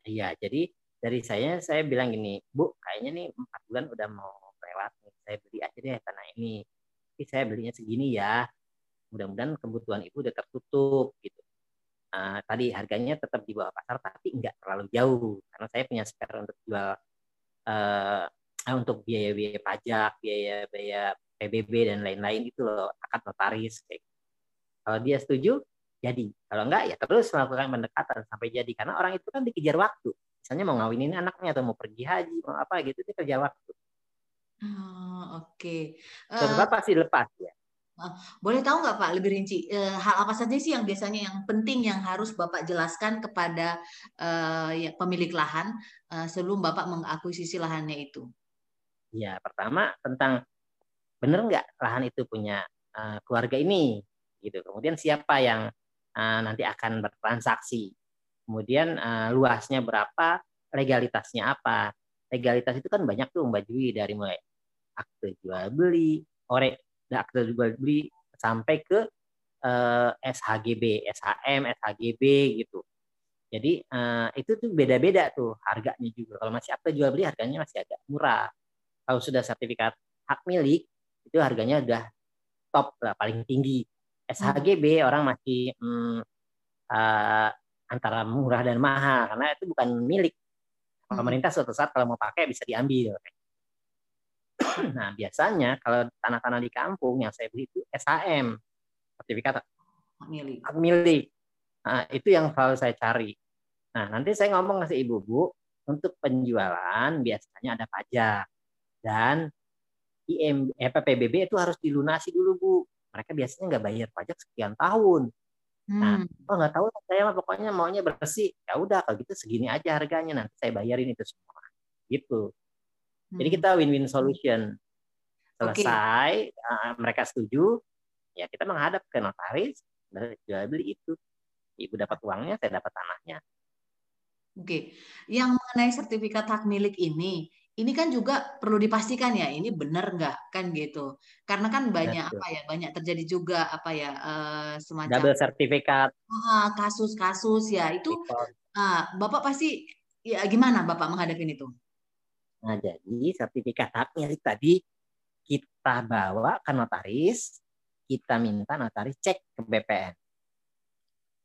Iya, jadi dari saya saya bilang gini, Bu, kayaknya nih empat bulan udah mau lewat nih. Saya beli aja deh tanah ini. Tapi saya belinya segini ya. Mudah-mudahan kebutuhan ibu udah tertutup gitu uh, tadi harganya tetap di bawah pasar tapi nggak terlalu jauh karena saya punya spare untuk jual uh, untuk biaya-biaya pajak, biaya-biaya PBB dan lain-lain itu loh akad notaris kayak. Gitu. Kalau dia setuju, jadi. Kalau enggak ya terus melakukan pendekatan sampai jadi karena orang itu kan dikejar waktu. Misalnya mau ngawinin anaknya atau mau pergi haji, mau apa gitu dia kerja waktu. Oh, oke. Okay. Uh, pasti lepas ya. Boleh tahu nggak Pak lebih rinci eh, hal apa saja sih yang biasanya yang penting yang harus Bapak jelaskan kepada uh, ya, pemilik lahan uh, sebelum Bapak mengakuisisi lahannya itu? Ya pertama tentang benar nggak lahan itu punya keluarga ini gitu. Kemudian siapa yang nanti akan bertransaksi. Kemudian luasnya berapa, legalitasnya apa. Legalitas itu kan banyak tuh Mbak Jui dari mulai akte jual beli, ore akte jual beli sampai ke eh, SHGB, SHM, SHGB gitu. Jadi uh, itu tuh beda-beda tuh harganya juga. Kalau masih akte jual beli harganya masih agak murah. Kalau sudah sertifikat hak milik itu harganya udah top lah paling tinggi. SHGB hmm. orang masih hmm, uh, antara murah dan mahal karena itu bukan milik hmm. pemerintah suatu saat kalau mau pakai bisa diambil. Nah, biasanya kalau tanah-tanah di kampung yang saya beli itu SHM, sertifikat milik. Milik. Nah, itu yang selalu saya cari. Nah, nanti saya ngomong ke ibu bu, untuk penjualan biasanya ada pajak dan IM, eh, PBB itu harus dilunasi dulu bu. Mereka biasanya nggak bayar pajak sekian tahun. Nah, hmm. oh nggak tahu saya mah pokoknya maunya bersih. Ya udah kalau gitu segini aja harganya nanti saya bayarin itu semua. Gitu. Jadi hmm. kita win-win solution. Selesai, okay. uh, mereka setuju, ya kita menghadap ke notaris, jual beli itu. Ibu dapat uangnya, saya dapat tanahnya. Oke, okay. yang mengenai sertifikat hak milik ini, ini kan juga perlu dipastikan ya, ini benar nggak kan gitu? Karena kan banyak Betul. apa ya, banyak terjadi juga apa ya uh, semacam double sertifikat, kasus-kasus ya itu, uh, bapak pasti ya gimana bapak menghadapi itu? Nah, jadi sertifikat hak milik tadi kita bawa ke notaris, kita minta notaris cek ke BPN.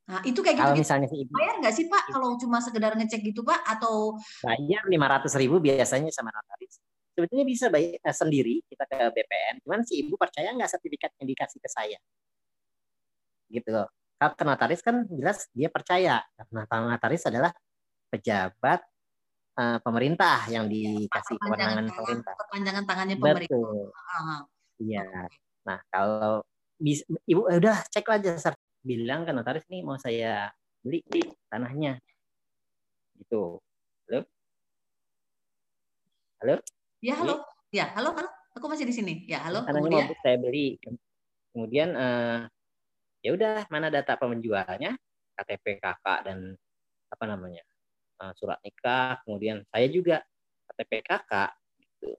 Nah, itu kayak gitu. Kalau misalnya si ibu bayar nggak sih Pak kalau cuma sekedar ngecek gitu Pak atau bayar lima ratus ribu biasanya sama notaris. Sebetulnya bisa bayar eh, sendiri kita ke BPN. Cuman si ibu percaya nggak sertifikat yang dikasih ke saya? Gitu loh. Kalau ke notaris kan jelas dia percaya. Karena notaris adalah pejabat uh, pemerintah yang iya, dikasih kewenangan pemerintah. Perpanjangan tangannya pemerintah. Betul. Iya. Nah, kalau bisa, ibu eh, udah cek aja bilang ke notaris nih mau saya beli tanahnya. Gitu. Halo? Halo? Ya, halo. Ya, halo, halo. Aku masih di sini. Ya, halo. Tanahnya Kemudian... mau saya beli. Kemudian uh, ya udah mana data penjualnya, KTP kakak dan apa namanya uh, surat nikah, kemudian saya juga KTP kakak gitu.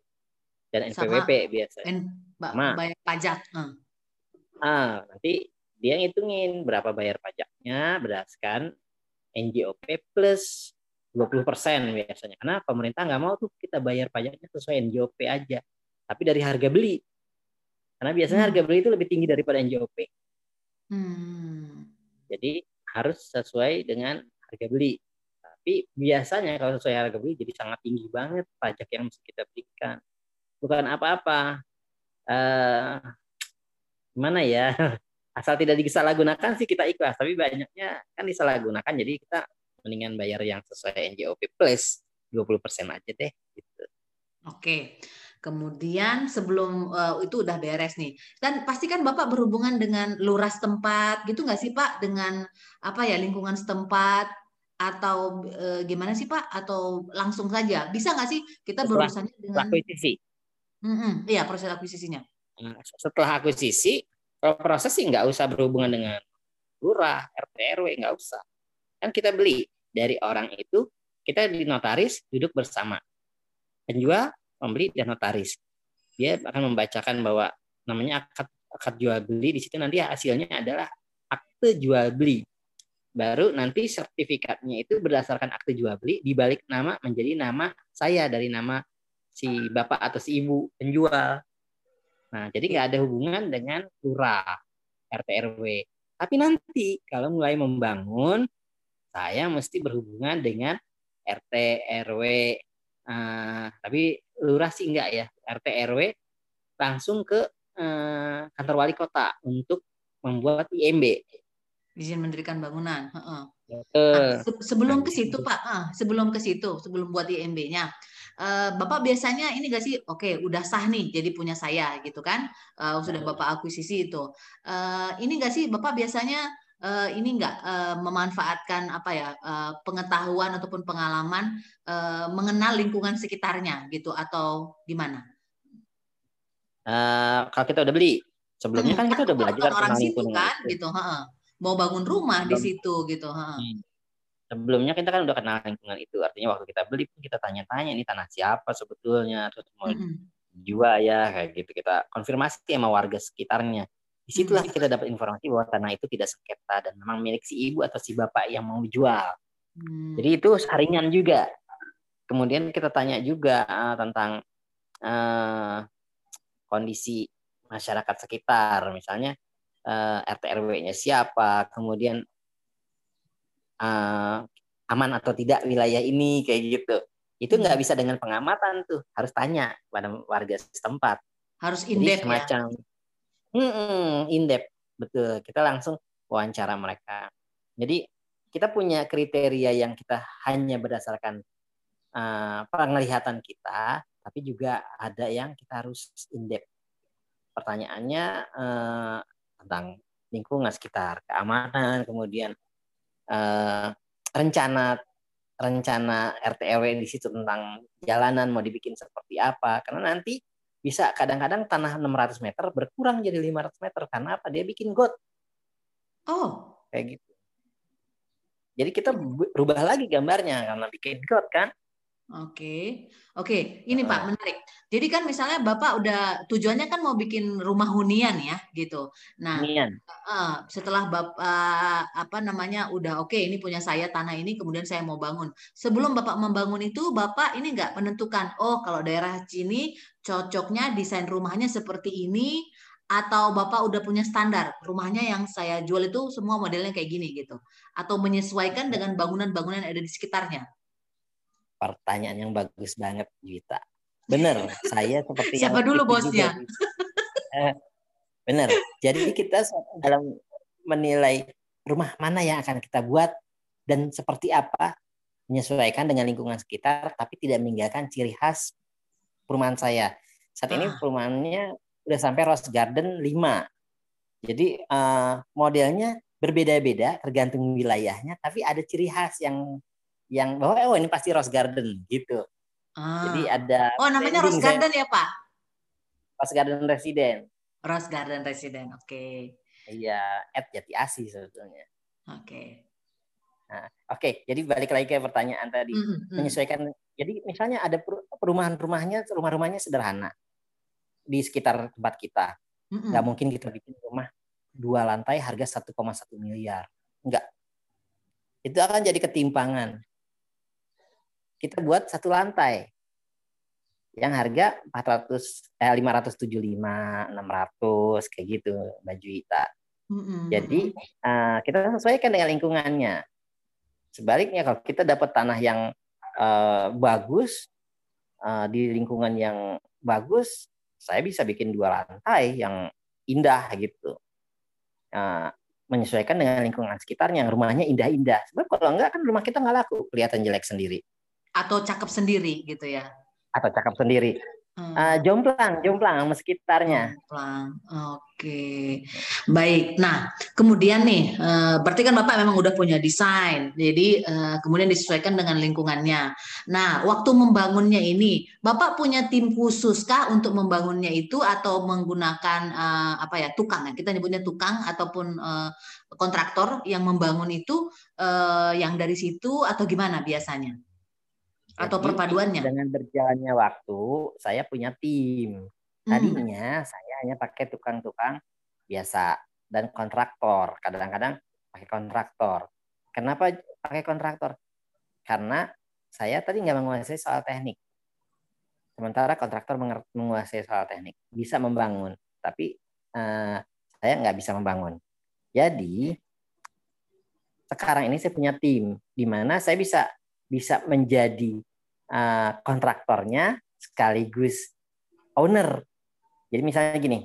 Dan NPWP Sama, biasa. N, bayar pajak. Uh. Ah, nanti dia ngitungin berapa bayar pajaknya berdasarkan NJOP plus 20% biasanya. Karena pemerintah nggak mau tuh kita bayar pajaknya sesuai NJOP aja. Tapi dari harga beli. Karena biasanya hmm. harga beli itu lebih tinggi daripada NJOP. Hmm. Jadi harus sesuai dengan harga beli. Tapi biasanya kalau sesuai harga beli jadi sangat tinggi banget pajak yang mesti kita berikan. Bukan apa-apa. Uh, gimana ya? *laughs* Asal tidak disalahgunakan sih kita ikhlas. Tapi banyaknya kan disalahgunakan. Jadi kita mendingan bayar yang sesuai NJOP plus 20% aja deh. Gitu. Oke. Kemudian sebelum uh, itu udah beres nih. Dan pasti kan Bapak berhubungan dengan lurah setempat gitu nggak sih Pak? Dengan apa ya lingkungan setempat atau e, gimana sih Pak? Atau langsung saja? Bisa nggak sih kita berurusan dengan akuisisi? Mm-mm. Iya proses akuisisinya. Nah, setelah akuisisi, kalau proses sih nggak usah berhubungan dengan lurah, RT RW nggak usah. Kan kita beli dari orang itu, kita di notaris duduk bersama. Penjual, pembeli dan notaris. Dia akan membacakan bahwa namanya akad akad jual beli di situ nanti hasilnya adalah akte jual beli. Baru nanti sertifikatnya itu berdasarkan akte jual beli dibalik nama menjadi nama saya dari nama si bapak atau si ibu penjual. Nah, jadi nggak ada hubungan dengan lurah, RT RW. Tapi nanti kalau mulai membangun, saya mesti berhubungan dengan RT RW. Uh, tapi lurah sih enggak ya, RT RW langsung ke uh, kantor wali kota untuk membuat IMB. Izin mendirikan bangunan. Uh -uh. Nah, sebelum ke situ Pak, uh, sebelum ke situ, sebelum buat IMB-nya, uh, Bapak biasanya ini gak sih, oke, okay, udah sah nih, jadi punya saya gitu kan, uh, sudah Bapak akuisisi itu. Uh, ini gak sih, Bapak biasanya uh, ini enggak uh, memanfaatkan apa ya uh, pengetahuan ataupun pengalaman uh, mengenal lingkungan sekitarnya gitu atau gimana? Uh, kalau kita udah beli, sebelumnya hmm, kan kita udah belajar orang situ kan, gitu. Ha mau bangun rumah Sebelum, di situ gitu. Ha. Hmm. Sebelumnya kita kan udah kenal lingkungan itu, artinya waktu kita beli pun kita tanya-tanya ini tanah siapa sebetulnya, terus mau mm-hmm. jual ya kayak gitu. Kita konfirmasi sama warga sekitarnya. Di situlah mm-hmm. kita dapat informasi bahwa tanah itu tidak sengketa dan memang milik si ibu atau si bapak yang mau dijual. Mm. Jadi itu saringan juga. Kemudian kita tanya juga uh, tentang uh, kondisi masyarakat sekitar, misalnya uh, eh, RT RW-nya siapa, kemudian uh, aman atau tidak wilayah ini kayak gitu. Itu nggak hmm. bisa dengan pengamatan tuh, harus tanya pada warga setempat. Harus indep semacam, ya. Hmm, indep betul. Kita langsung wawancara mereka. Jadi kita punya kriteria yang kita hanya berdasarkan uh, penglihatan kita, tapi juga ada yang kita harus indep. Pertanyaannya uh, tentang lingkungan sekitar, keamanan, kemudian uh, rencana rencana RT RW di situ tentang jalanan mau dibikin seperti apa. Karena nanti bisa kadang-kadang tanah 600 meter berkurang jadi 500 meter karena apa? Dia bikin got. Oh, kayak gitu. Jadi kita berubah lagi gambarnya karena bikin got kan. Oke, oke, ini Pak menarik. Jadi kan misalnya Bapak udah tujuannya kan mau bikin rumah hunian ya, gitu. Nah, hunian. Uh, setelah Bapak apa namanya udah oke okay, ini punya saya tanah ini, kemudian saya mau bangun. Sebelum Bapak membangun itu, Bapak ini nggak menentukan, oh kalau daerah sini cocoknya desain rumahnya seperti ini, atau Bapak udah punya standar rumahnya yang saya jual itu semua modelnya kayak gini gitu, atau menyesuaikan dengan bangunan-bangunan yang ada di sekitarnya pertanyaan yang bagus banget Juwita. Bener, saya seperti *laughs* Siapa dulu bosnya? Eh, bener. Jadi kita dalam menilai rumah mana yang akan kita buat dan seperti apa menyesuaikan dengan lingkungan sekitar tapi tidak meninggalkan ciri khas perumahan saya. Saat ini ah. perumahannya udah sampai Rose Garden 5. Jadi uh, modelnya berbeda-beda tergantung wilayahnya tapi ada ciri khas yang yang bahwa oh ini pasti Rose Garden gitu. Ah. Jadi ada Oh, namanya Rose Garden ya, Pak? Rose Garden Resident. Rose Garden Resident. Oke. Okay. Iya, at Jati Asih sebetulnya. Oke. Okay. Nah, oke, okay. jadi balik lagi ke pertanyaan tadi. Mm -hmm. Menyesuaikan jadi misalnya ada perumahan-rumahnya rumah-rumahnya sederhana di sekitar tempat kita. Mm -hmm. Nggak mungkin kita bikin rumah dua lantai harga 1,1 miliar. Enggak. Itu akan jadi ketimpangan kita buat satu lantai yang harga 400 eh 575 600 kayak gitu baju Ita. Mm-hmm. Jadi uh, kita sesuaikan dengan lingkungannya. Sebaliknya kalau kita dapat tanah yang uh, bagus uh, di lingkungan yang bagus, saya bisa bikin dua lantai yang indah gitu. Uh, menyesuaikan dengan lingkungan sekitarnya, rumahnya indah-indah. Sebab kalau enggak kan rumah kita nggak laku, kelihatan jelek sendiri atau cakep sendiri gitu ya? Atau cakep sendiri. Uh, jomplang, jomplang sama sekitarnya. Jomplang, oke. Baik. Nah, kemudian nih, uh, berarti kan Bapak memang udah punya desain, jadi uh, kemudian disesuaikan dengan lingkungannya. Nah, waktu membangunnya ini, Bapak punya tim khusus kah untuk membangunnya itu atau menggunakan uh, apa ya tukang ya? Kita nyebutnya tukang ataupun uh, kontraktor yang membangun itu uh, yang dari situ atau gimana biasanya? Atau perpaduannya? Dengan berjalannya waktu, saya punya tim. Hmm. Tadinya hmm. saya hanya pakai tukang-tukang biasa dan kontraktor. Kadang-kadang pakai kontraktor. Kenapa pakai kontraktor? Karena saya tadi nggak menguasai soal teknik. Sementara kontraktor menguasai soal teknik, bisa membangun, tapi uh, saya nggak bisa membangun. Jadi sekarang ini saya punya tim di mana saya bisa bisa menjadi uh, kontraktornya sekaligus owner. Jadi misalnya gini,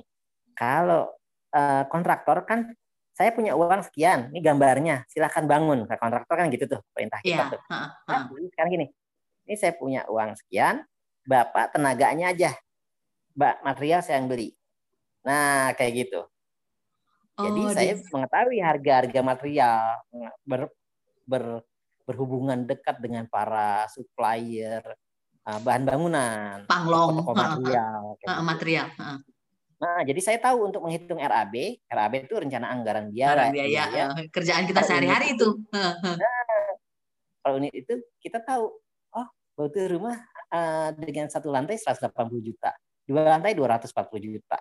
kalau uh, kontraktor kan saya punya uang sekian, ini gambarnya, silahkan bangun. Ke kontraktor kan gitu tuh perintah kita yeah. tuh. Nah, sekarang gini, ini saya punya uang sekian, bapak tenaganya aja, mbak material saya yang beli. Nah kayak gitu. Jadi oh, saya mengetahui harga-harga material ber, ber berhubungan dekat dengan para supplier uh, bahan bangunan, panglong, toko material, uh, uh, material. Uh. Nah, jadi saya tahu untuk menghitung RAB, RAB itu rencana anggaran biaya. biaya, biaya. Uh, kerjaan kita sehari-hari itu. Nah, kalau unit itu kita tahu, oh, butuh rumah uh, dengan satu lantai 180 juta, dua lantai 240 juta.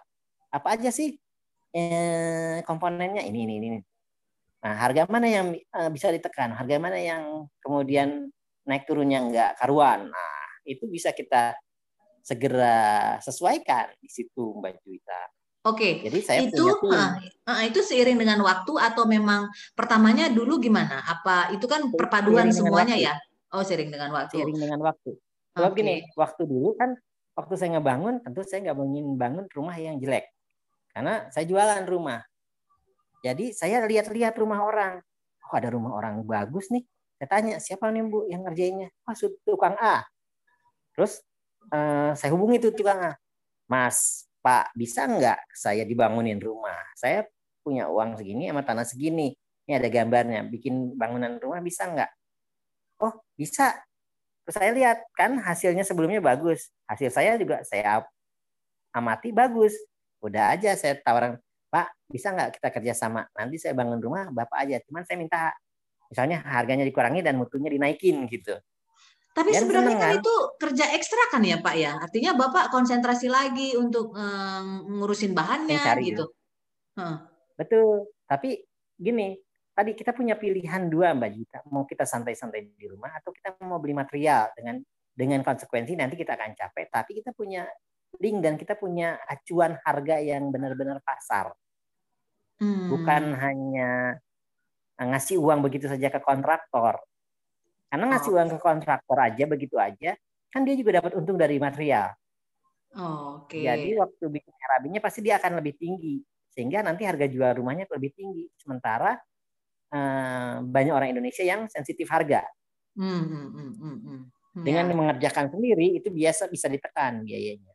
Apa aja sih eh, komponennya ini ini ini. Nah, harga mana yang uh, bisa ditekan? Harga mana yang kemudian naik turunnya enggak karuan? Nah, itu bisa kita segera sesuaikan di situ Mbak Juwita. Oke, jadi saya itu uh, uh, itu seiring dengan waktu atau memang pertamanya dulu gimana? Apa itu kan perpaduan semuanya ya? Oh, seiring dengan waktu. Seiring dengan waktu. Kalau okay. gini, waktu dulu kan waktu saya ngebangun, tentu saya nggak ingin bangun rumah yang jelek, karena saya jualan rumah. Jadi saya lihat-lihat rumah orang. Oh ada rumah orang bagus nih. Saya tanya siapa nih bu yang ngerjainnya? Oh tukang A. Terus uh, saya hubungi tuh tukang A. Mas, Pak bisa nggak saya dibangunin rumah? Saya punya uang segini sama tanah segini. Ini ada gambarnya. Bikin bangunan rumah bisa nggak? Oh bisa. Terus saya lihat kan hasilnya sebelumnya bagus. Hasil saya juga saya amati bagus. Udah aja saya tawaran Pak, bisa nggak kita kerjasama? Nanti saya bangun rumah, Bapak aja. Cuman saya minta, misalnya harganya dikurangi dan mutunya dinaikin gitu. Tapi Dan sebenarnya kan, itu kerja ekstra kan ya Pak ya? Artinya Bapak konsentrasi lagi untuk um, ngurusin bahannya Mencari gitu. Huh. Betul. Tapi gini, tadi kita punya pilihan dua Mbak Jita. Mau kita santai-santai di rumah atau kita mau beli material dengan dengan konsekuensi nanti kita akan capek. Tapi kita punya link dan kita punya acuan harga yang benar-benar pasar. Hmm. Bukan hanya ngasih uang begitu saja ke kontraktor. Karena ngasih oh. uang ke kontraktor aja begitu aja, kan dia juga dapat untung dari material. Oh, Oke. Okay. Jadi waktu bikin RAB-nya pasti dia akan lebih tinggi, sehingga nanti harga jual rumahnya lebih tinggi. Sementara eh, banyak orang Indonesia yang sensitif harga. Hmm, hmm, hmm, hmm. hmm. Dengan ya. mengerjakan sendiri itu biasa bisa ditekan biayanya.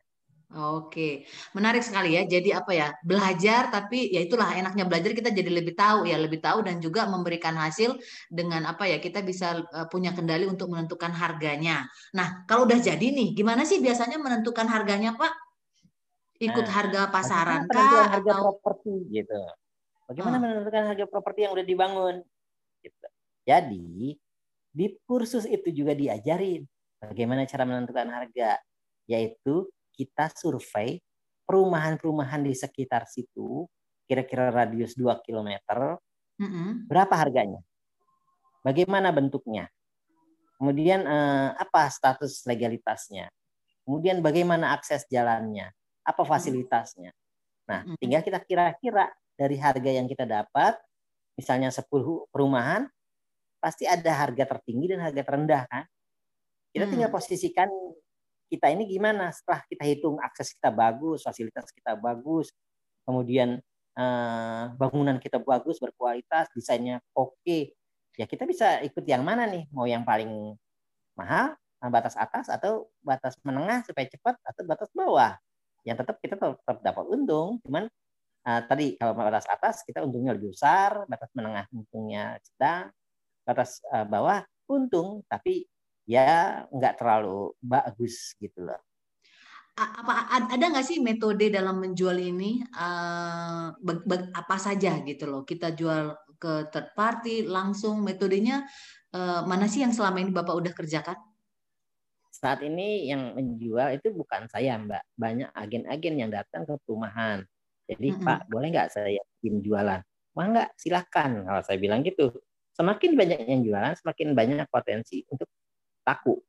Oke, menarik sekali ya. Jadi apa ya, belajar tapi ya itulah enaknya belajar kita jadi lebih tahu ya, lebih tahu dan juga memberikan hasil dengan apa ya, kita bisa uh, punya kendali untuk menentukan harganya. Nah, kalau udah jadi nih, gimana sih biasanya menentukan harganya, Pak? Ikut nah, harga pasaran kah harga atau properti gitu. Bagaimana oh. menentukan harga properti yang udah dibangun? Gitu. Jadi, di kursus itu juga diajarin bagaimana cara menentukan harga, yaitu kita survei perumahan-perumahan di sekitar situ, kira-kira radius 2 km, mm-hmm. berapa harganya? Bagaimana bentuknya? Kemudian eh, apa status legalitasnya? Kemudian bagaimana akses jalannya? Apa fasilitasnya? Nah, tinggal kita kira-kira dari harga yang kita dapat, misalnya 10 perumahan, pasti ada harga tertinggi dan harga terendah kan? Kita tinggal posisikan kita ini gimana setelah kita hitung akses kita bagus, fasilitas kita bagus, kemudian eh, bangunan kita bagus, berkualitas, desainnya oke, ya kita bisa ikut yang mana nih? Mau yang paling mahal batas atas atau batas menengah supaya cepat atau batas bawah. Yang tetap kita tetap, dapat untung, cuman uh, tadi kalau batas atas kita untungnya lebih besar, batas menengah untungnya sedang, batas uh, bawah untung tapi ya nggak terlalu bagus gitu loh. Apa ada nggak sih metode dalam menjual ini uh, apa saja gitu loh? Kita jual ke third party langsung metodenya uh, mana sih yang selama ini Bapak udah kerjakan? Saat ini yang menjual itu bukan saya Mbak, banyak agen-agen yang datang ke perumahan. Jadi mm -hmm. Pak boleh nggak saya bikin jualan? Wah nggak, silahkan. Kalau saya bilang gitu, semakin banyak yang jualan, semakin banyak potensi untuk laku.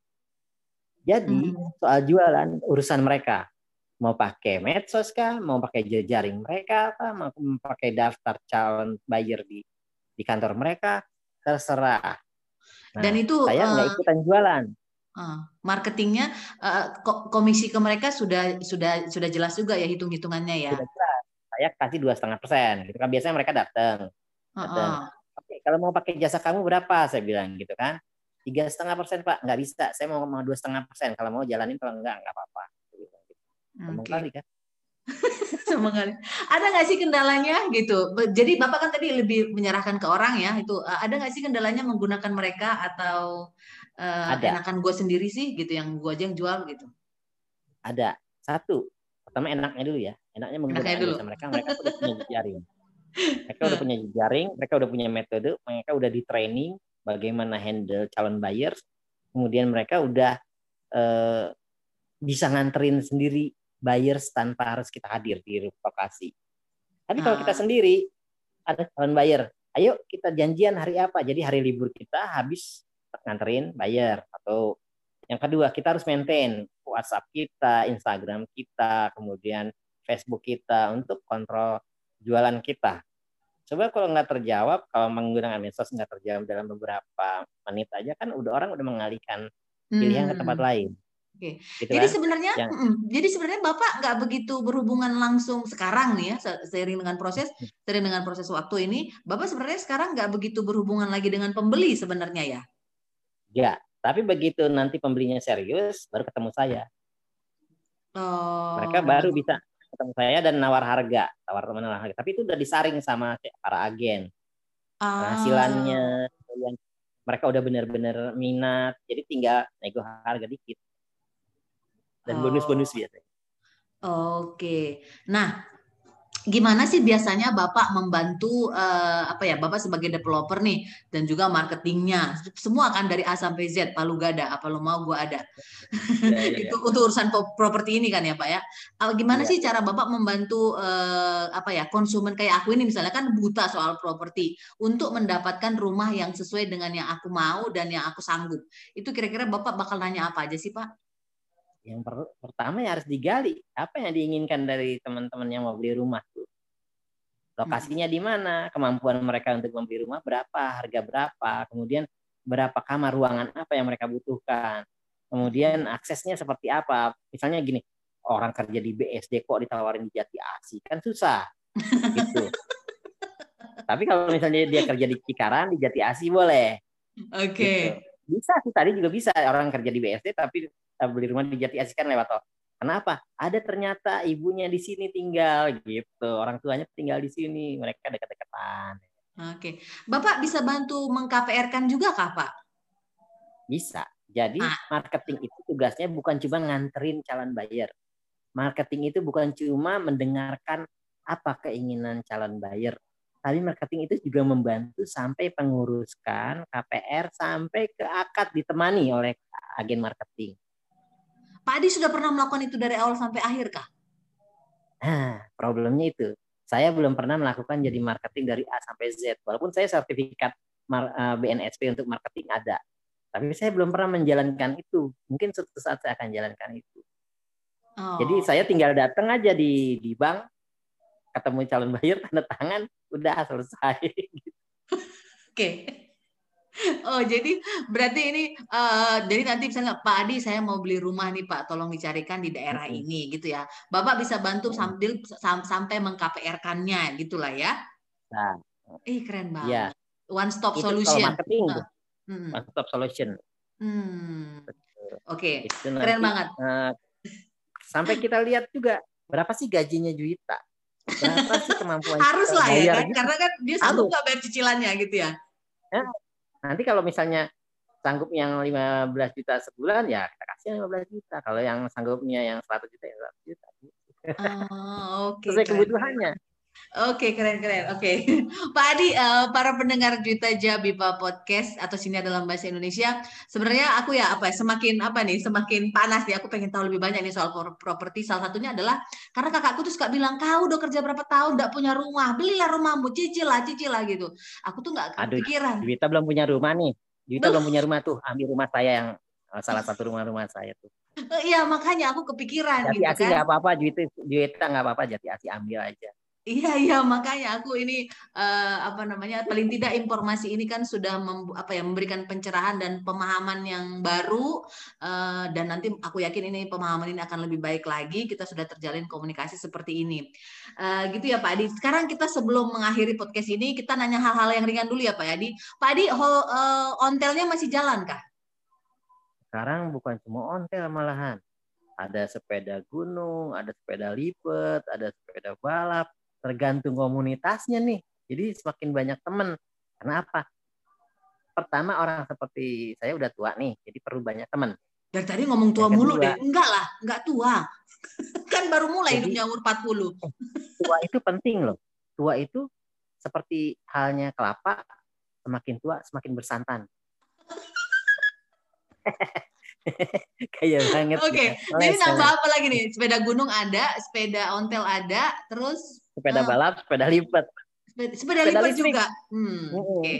Jadi hmm. soal jualan urusan mereka. Mau pakai medsos kah, mau pakai jejaring mereka apa, mau pakai daftar calon buyer di di kantor mereka, terserah. Nah, Dan itu saya nggak uh, ikutan jualan. Uh, marketingnya uh, komisi ke mereka sudah sudah sudah jelas juga ya hitung hitungannya ya. Sudah jelas. Saya kasih dua setengah persen. Gitu kan biasanya mereka datang. Datang. Uh -uh. Oke, kalau mau pakai jasa kamu berapa? Saya bilang gitu kan tiga setengah persen pak nggak bisa saya mau mau dua setengah persen kalau mau jalanin kalau enggak nggak apa-apa Ngomong okay. kali kan *laughs* kali. Ada nggak sih kendalanya gitu? Jadi bapak kan tadi lebih menyerahkan ke orang ya. Itu ada nggak sih kendalanya menggunakan mereka atau uh, ada. enakan gue sendiri sih gitu yang gue aja yang jual gitu? Ada satu. Pertama enaknya dulu ya. Enaknya menggunakan dulu. mereka. Mereka udah punya *laughs* jaring. Mereka udah punya jaring. Mereka udah punya metode. Mereka udah di training bagaimana handle calon buyers, kemudian mereka udah eh, bisa nganterin sendiri buyers tanpa harus kita hadir di lokasi. Tapi kalau kita ah. sendiri ada calon buyer, ayo kita janjian hari apa? Jadi hari libur kita habis nganterin buyer atau yang kedua kita harus maintain WhatsApp kita, Instagram kita, kemudian Facebook kita untuk kontrol jualan kita. Coba kalau nggak terjawab, kalau menggunakan medsos nggak terjawab dalam beberapa menit aja kan udah orang udah mengalihkan pilihan hmm. ke tempat hmm. lain. Oke. Gitu jadi kan? sebenarnya, yang... jadi sebenarnya bapak nggak begitu berhubungan langsung sekarang nih ya, seiring dengan proses, hmm. seiring dengan proses waktu ini, bapak sebenarnya sekarang nggak begitu berhubungan lagi dengan pembeli sebenarnya ya? Ya, tapi begitu nanti pembelinya serius, baru ketemu saya. Oh. Mereka baru bisa ketemu saya dan nawar harga, tawar teman nawar harga. Tapi itu udah disaring sama para agen. Ah. Penghasilannya, mereka udah benar-benar minat, jadi tinggal nego harga dikit. Dan bonus-bonus biasanya. Oke. Nah, gimana sih biasanya Bapak membantu uh, apa ya Bapak sebagai developer nih dan juga marketingnya semua kan dari A sampai Z Palu Gada apa lo mau gua ada ya, ya, *laughs* itu ya. untuk urusan properti ini kan ya Pak ya uh, gimana ya. sih cara Bapak membantu uh, apa ya konsumen kayak aku ini misalnya kan buta soal properti untuk mendapatkan rumah yang sesuai dengan yang aku mau dan yang aku sanggup itu kira-kira Bapak bakal nanya apa aja sih Pak? Yang per pertama ya harus digali. Apa yang diinginkan dari teman-teman yang mau beli rumah tuh? Lokasinya di mana? Kemampuan mereka untuk membeli rumah berapa? Harga berapa? Kemudian berapa kamar ruangan apa yang mereka butuhkan? Kemudian aksesnya seperti apa? Misalnya gini orang kerja di BSD kok ditawarin di Jati Asih kan susah. Gitu. *laughs* Tapi kalau misalnya dia kerja di Cikarang di Jati Asih boleh. Oke. Okay. gitu. Bisa sih tadi juga bisa orang kerja di BSD tapi beli rumah di Jati Asih kan lewat tol. Kenapa? Ada ternyata ibunya di sini tinggal gitu. Orang tuanya tinggal di sini. Mereka dekat-dekatan. Oke. Bapak bisa bantu meng-KPR-kan juga kah, Pak? Bisa. Jadi ah. marketing itu tugasnya bukan cuma nganterin calon buyer. Marketing itu bukan cuma mendengarkan apa keinginan calon buyer. Tapi marketing itu juga membantu sampai penguruskan KPR sampai ke akad ditemani oleh agen marketing. Pak Adi sudah pernah melakukan itu dari awal sampai akhir kah? Nah, problemnya itu. Saya belum pernah melakukan jadi marketing dari A sampai Z. Walaupun saya sertifikat eh, BNSP untuk marketing ada. Tapi saya belum pernah menjalankan itu. Mungkin suatu saat saya akan jalankan itu. Oh. Jadi saya tinggal datang aja di di bank, ketemu calon buyer, tanda tangan, udah selesai. Oke. Okay. Oh, jadi berarti ini uh, jadi nanti misalnya Pak Adi saya mau beli rumah nih Pak, tolong dicarikan di daerah hmm. ini gitu ya. Bapak bisa bantu sambil sam sampai mengKPR-kannya gitulah ya. Nah. Ih, keren banget. Ya. One stop Itu solution. Kalau marketing. Uh. Hmm. One stop solution. Hmm. Oke, okay. keren banget. Uh, sampai kita lihat juga berapa sih gajinya Juwita? Berapa sih kemampuan Harus lah ya kan, gitu. karena kan dia sanggup nggak bayar cicilannya gitu ya. ya. Nanti kalau misalnya sanggup yang 15 juta sebulan ya kita kasih 15 juta. Kalau yang sanggupnya yang 100 juta ya 100 juta. Oh, oke. Okay, Sesuai kebutuhannya. Oke, keren keren. Oke. *laughs* Pak Adi, uh, para pendengar Juta Jabipa podcast atau sini dalam bahasa Indonesia, sebenarnya aku ya apa ya, semakin apa nih, semakin panas nih. Aku pengen tahu lebih banyak nih soal properti. Salah satunya adalah karena kakakku tuh suka bilang, "Kau udah kerja berapa tahun enggak punya rumah, belilah rumahmu, cicil lah, cicil lah gitu." Aku tuh enggak kepikiran. Juwita belum punya rumah nih. Juwita belum punya rumah tuh, ambil rumah saya yang eh, salah satu rumah-rumah saya tuh. Iya, makanya aku kepikiran jati gitu asi kan. nggak apa-apa, Juwita nggak apa-apa, jati asi ambil aja. Iya iya makanya aku ini uh, apa namanya paling tidak informasi ini kan sudah mem, apa ya memberikan pencerahan dan pemahaman yang baru uh, dan nanti aku yakin ini pemahaman ini akan lebih baik lagi kita sudah terjalin komunikasi seperti ini uh, gitu ya Pak Adi. Sekarang kita sebelum mengakhiri podcast ini kita nanya hal-hal yang ringan dulu ya Pak Adi. Pak Adi uh, ontelnya masih jalan kah? Sekarang bukan cuma ontel malahan ada sepeda gunung, ada sepeda lipat, ada sepeda balap, tergantung komunitasnya nih. Jadi semakin banyak teman. Karena apa? Pertama orang seperti saya udah tua nih, jadi perlu banyak teman. Dari tadi ngomong tua mulu deh. Enggak lah, enggak tua. *laughs* kan baru mulai jadi, hidupnya umur 40. *laughs* Tua itu penting loh. Tua itu seperti halnya kelapa, semakin tua semakin bersantan. *laughs* Kayak banget. Oke, okay. jadi nambah apa lagi nih? Sepeda gunung ada, sepeda ontel ada, terus sepeda uh, balap, sepeda lipat. Sepeda, sepeda, sepeda lipat juga. Hmm, Oke. Okay.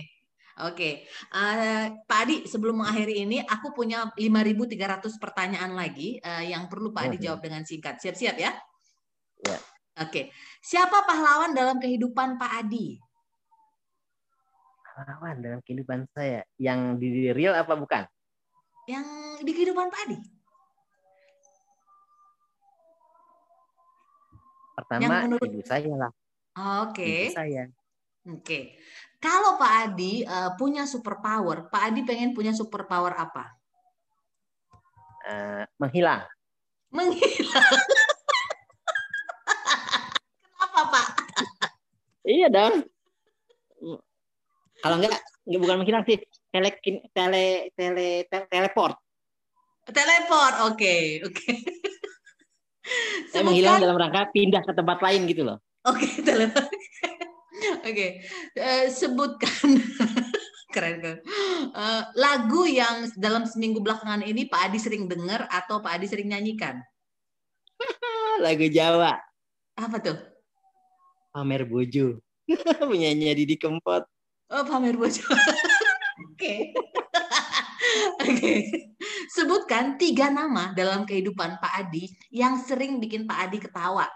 Oke, okay. uh, eh, Pak Adi, sebelum mengakhiri ini, aku punya 5.300 pertanyaan lagi uh, yang perlu Pak Adi jawab dengan singkat. Siap-siap ya? Ya. Oke, okay. siapa pahlawan dalam kehidupan Pak Adi? Pahlawan dalam kehidupan saya, yang di real apa bukan? Yang di kehidupan Pak Adi? Pertama menurut... ibu saya lah. Oke. Okay. Ibu saya. Oke. Okay. Kalau Pak Adi uh, punya super power, Pak Adi pengen punya super power apa? Uh, menghilang. Menghilang. *laughs* Kenapa Pak? iya dong. Kalau enggak, enggak bukan menghilang sih. Tele, tele, tele teleport. Teleport, oke, okay, oke. Okay. *laughs* Saya menghilang dalam rangka pindah ke tempat lain gitu loh. Oke, *laughs* okay, Oke, okay. uh, sebutkan *laughs* keren kan. Uh, lagu yang dalam seminggu belakangan ini Pak Adi sering dengar atau Pak Adi sering nyanyikan? lagu Jawa. Apa tuh? Pamer Bojo. Penyanyi Didi Kempot. Oh, Pamer Bojo. Oke. Oke. Sebutkan tiga nama dalam kehidupan Pak Adi yang sering bikin Pak Adi ketawa.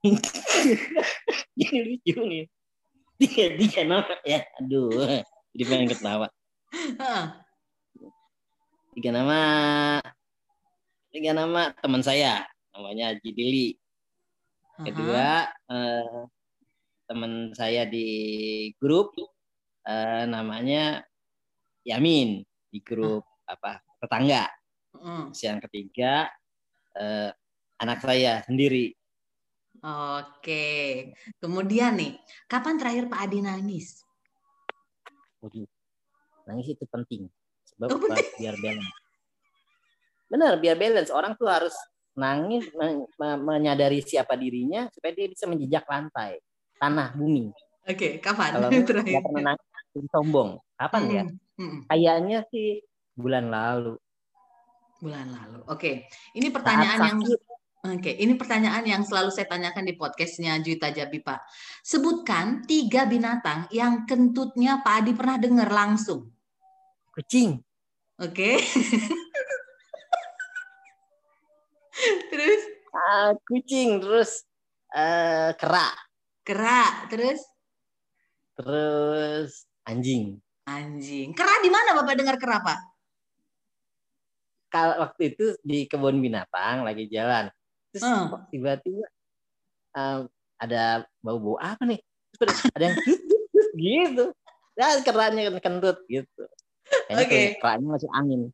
*laughs* Ini lucu nih. Tiga, tiga nama ya. Aduh, jadi pengen ketawa. Tiga nama tiga nama teman saya namanya Jidili kedua eh, teman saya di grup eh, namanya Yamin di grup hmm. apa tetangga. Hmm. Yang ketiga eh, anak saya sendiri. Oke. Kemudian nih, kapan terakhir Pak Adi nangis? Nangis itu penting. Sebab oh, penting. biar balance. Benar, biar balance. Orang tuh harus nangis menyadari siapa dirinya supaya dia bisa menjejak lantai tanah bumi. Oke, kapan? Kalau *laughs* nggak pernah nangis, sombong. Kapan hmm. ya? Hmm. Kayaknya sih bulan lalu. Bulan lalu. Oke. Ini pertanyaan yang Oke, ini pertanyaan yang selalu saya tanyakan di podcastnya Juita Jabi, Pak. Sebutkan tiga binatang yang kentutnya Pak Adi pernah dengar langsung. Kucing. Oke. *laughs* terus? Uh, kucing, terus uh, kera. Kera, terus? Terus anjing. Anjing. Kera di mana Bapak dengar kera, Pak? Kalau waktu itu di kebun binatang lagi jalan. Terus hmm. tiba-tiba um, ada bau-bau apa nih? Terus ada yang gitu. Ya keranya kentut gitu. Oke. Okay. Masih angin.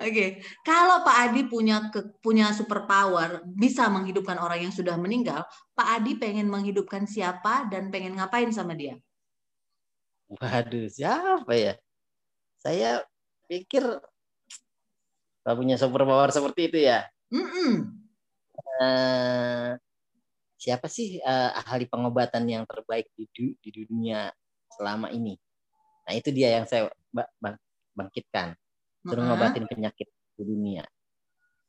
Oke, okay. kalau Pak Adi punya ke, punya superpower bisa menghidupkan orang yang sudah meninggal, Pak Adi pengen menghidupkan siapa dan pengen ngapain sama dia? Waduh, siapa ya? Saya pikir Pak punya superpower seperti itu ya. Mm -mm. Uh, siapa sih uh, ahli pengobatan yang terbaik di, di dunia selama ini? Nah itu dia yang saya bangkitkan suruh uh-huh. ngobatin penyakit di dunia.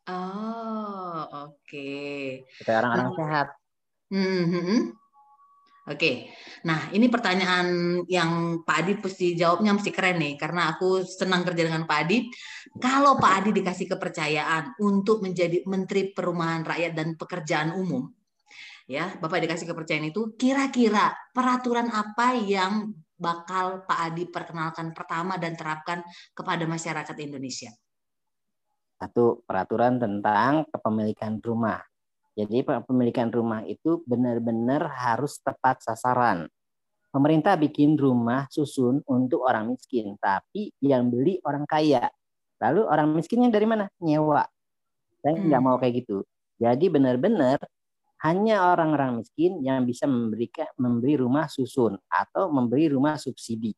Oh, oke. Okay. Supaya orang-orang uh, sehat. Mm-hmm. Oke, nah ini pertanyaan yang Pak Adi pasti jawabnya mesti keren nih, karena aku senang kerja dengan Pak Adi. Kalau Pak Adi dikasih kepercayaan untuk menjadi Menteri Perumahan Rakyat dan Pekerjaan Umum, ya Bapak dikasih kepercayaan itu, kira-kira peraturan apa yang bakal Pak Adi perkenalkan pertama dan terapkan kepada masyarakat Indonesia? Satu, peraturan tentang kepemilikan rumah. Jadi kepemilikan rumah itu benar-benar harus tepat sasaran. Pemerintah bikin rumah susun untuk orang miskin, tapi yang beli orang kaya. Lalu orang miskinnya dari mana? Nyewa. Saya nggak hmm. mau kayak gitu. Jadi benar-benar hanya orang-orang miskin yang bisa memberikan memberi rumah susun atau memberi rumah subsidi.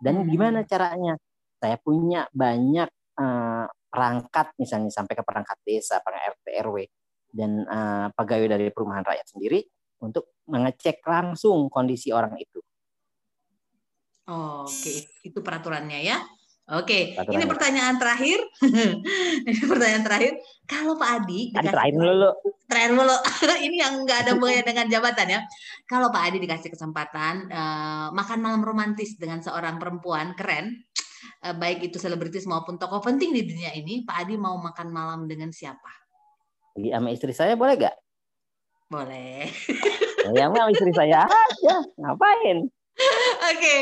Dan hmm. gimana caranya? Saya punya banyak uh, perangkat misalnya sampai ke perangkat desa, perangkat RT RW dan uh, pegawai dari perumahan rakyat sendiri untuk mengecek langsung kondisi orang itu. Oh, Oke, okay. itu peraturannya ya. Oke, ini pertanyaan terakhir. *laughs* ini pertanyaan terakhir. Kalau Pak Adi dikasih terakhir dulu. Terakhir dulu. *laughs* ini yang nggak ada hubungannya dengan jabatan ya. Kalau Pak Adi dikasih kesempatan uh, makan malam romantis dengan seorang perempuan keren, uh, baik itu selebritis maupun tokoh penting di dunia ini, Pak Adi mau makan malam dengan siapa? Lagi sama istri saya boleh gak? Boleh. Ya, sama istri saya aja. *laughs* Ngapain? *laughs* Oke, okay.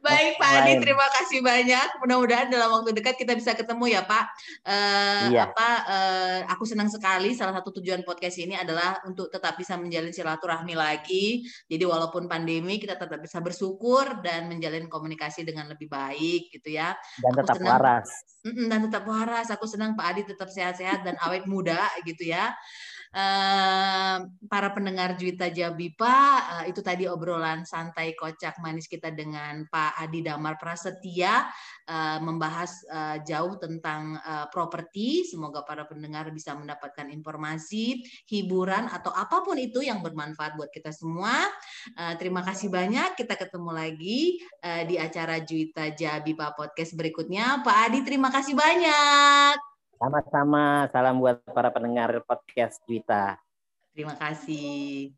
baik Pak Adi, terima kasih banyak. Mudah-mudahan dalam waktu dekat kita bisa ketemu ya Pak. Uh, iya. Apa? Uh, aku senang sekali. Salah satu tujuan podcast ini adalah untuk tetap bisa menjalin silaturahmi lagi. Jadi walaupun pandemi kita tetap bisa bersyukur dan menjalin komunikasi dengan lebih baik, gitu ya. Dan aku tetap senang, waras. Dan tetap waras. Aku senang Pak Adi tetap sehat-sehat dan awet muda, gitu ya para pendengar Juwita Jabipa, uh, itu tadi obrolan santai kocak manis kita dengan Pak Adi Damar Prasetya membahas uh, jauh tentang properti. Semoga para pendengar bisa mendapatkan informasi, hiburan atau apa pun itu yang bermanfaat buat kita semua. Terima kasih banyak. Kita ketemu lagi di acara Juwita Jabipa podcast berikutnya. Pak Adi, terima kasih banyak. Sama-sama. Salam buat para pendengar podcast Juwita. Terima kasih.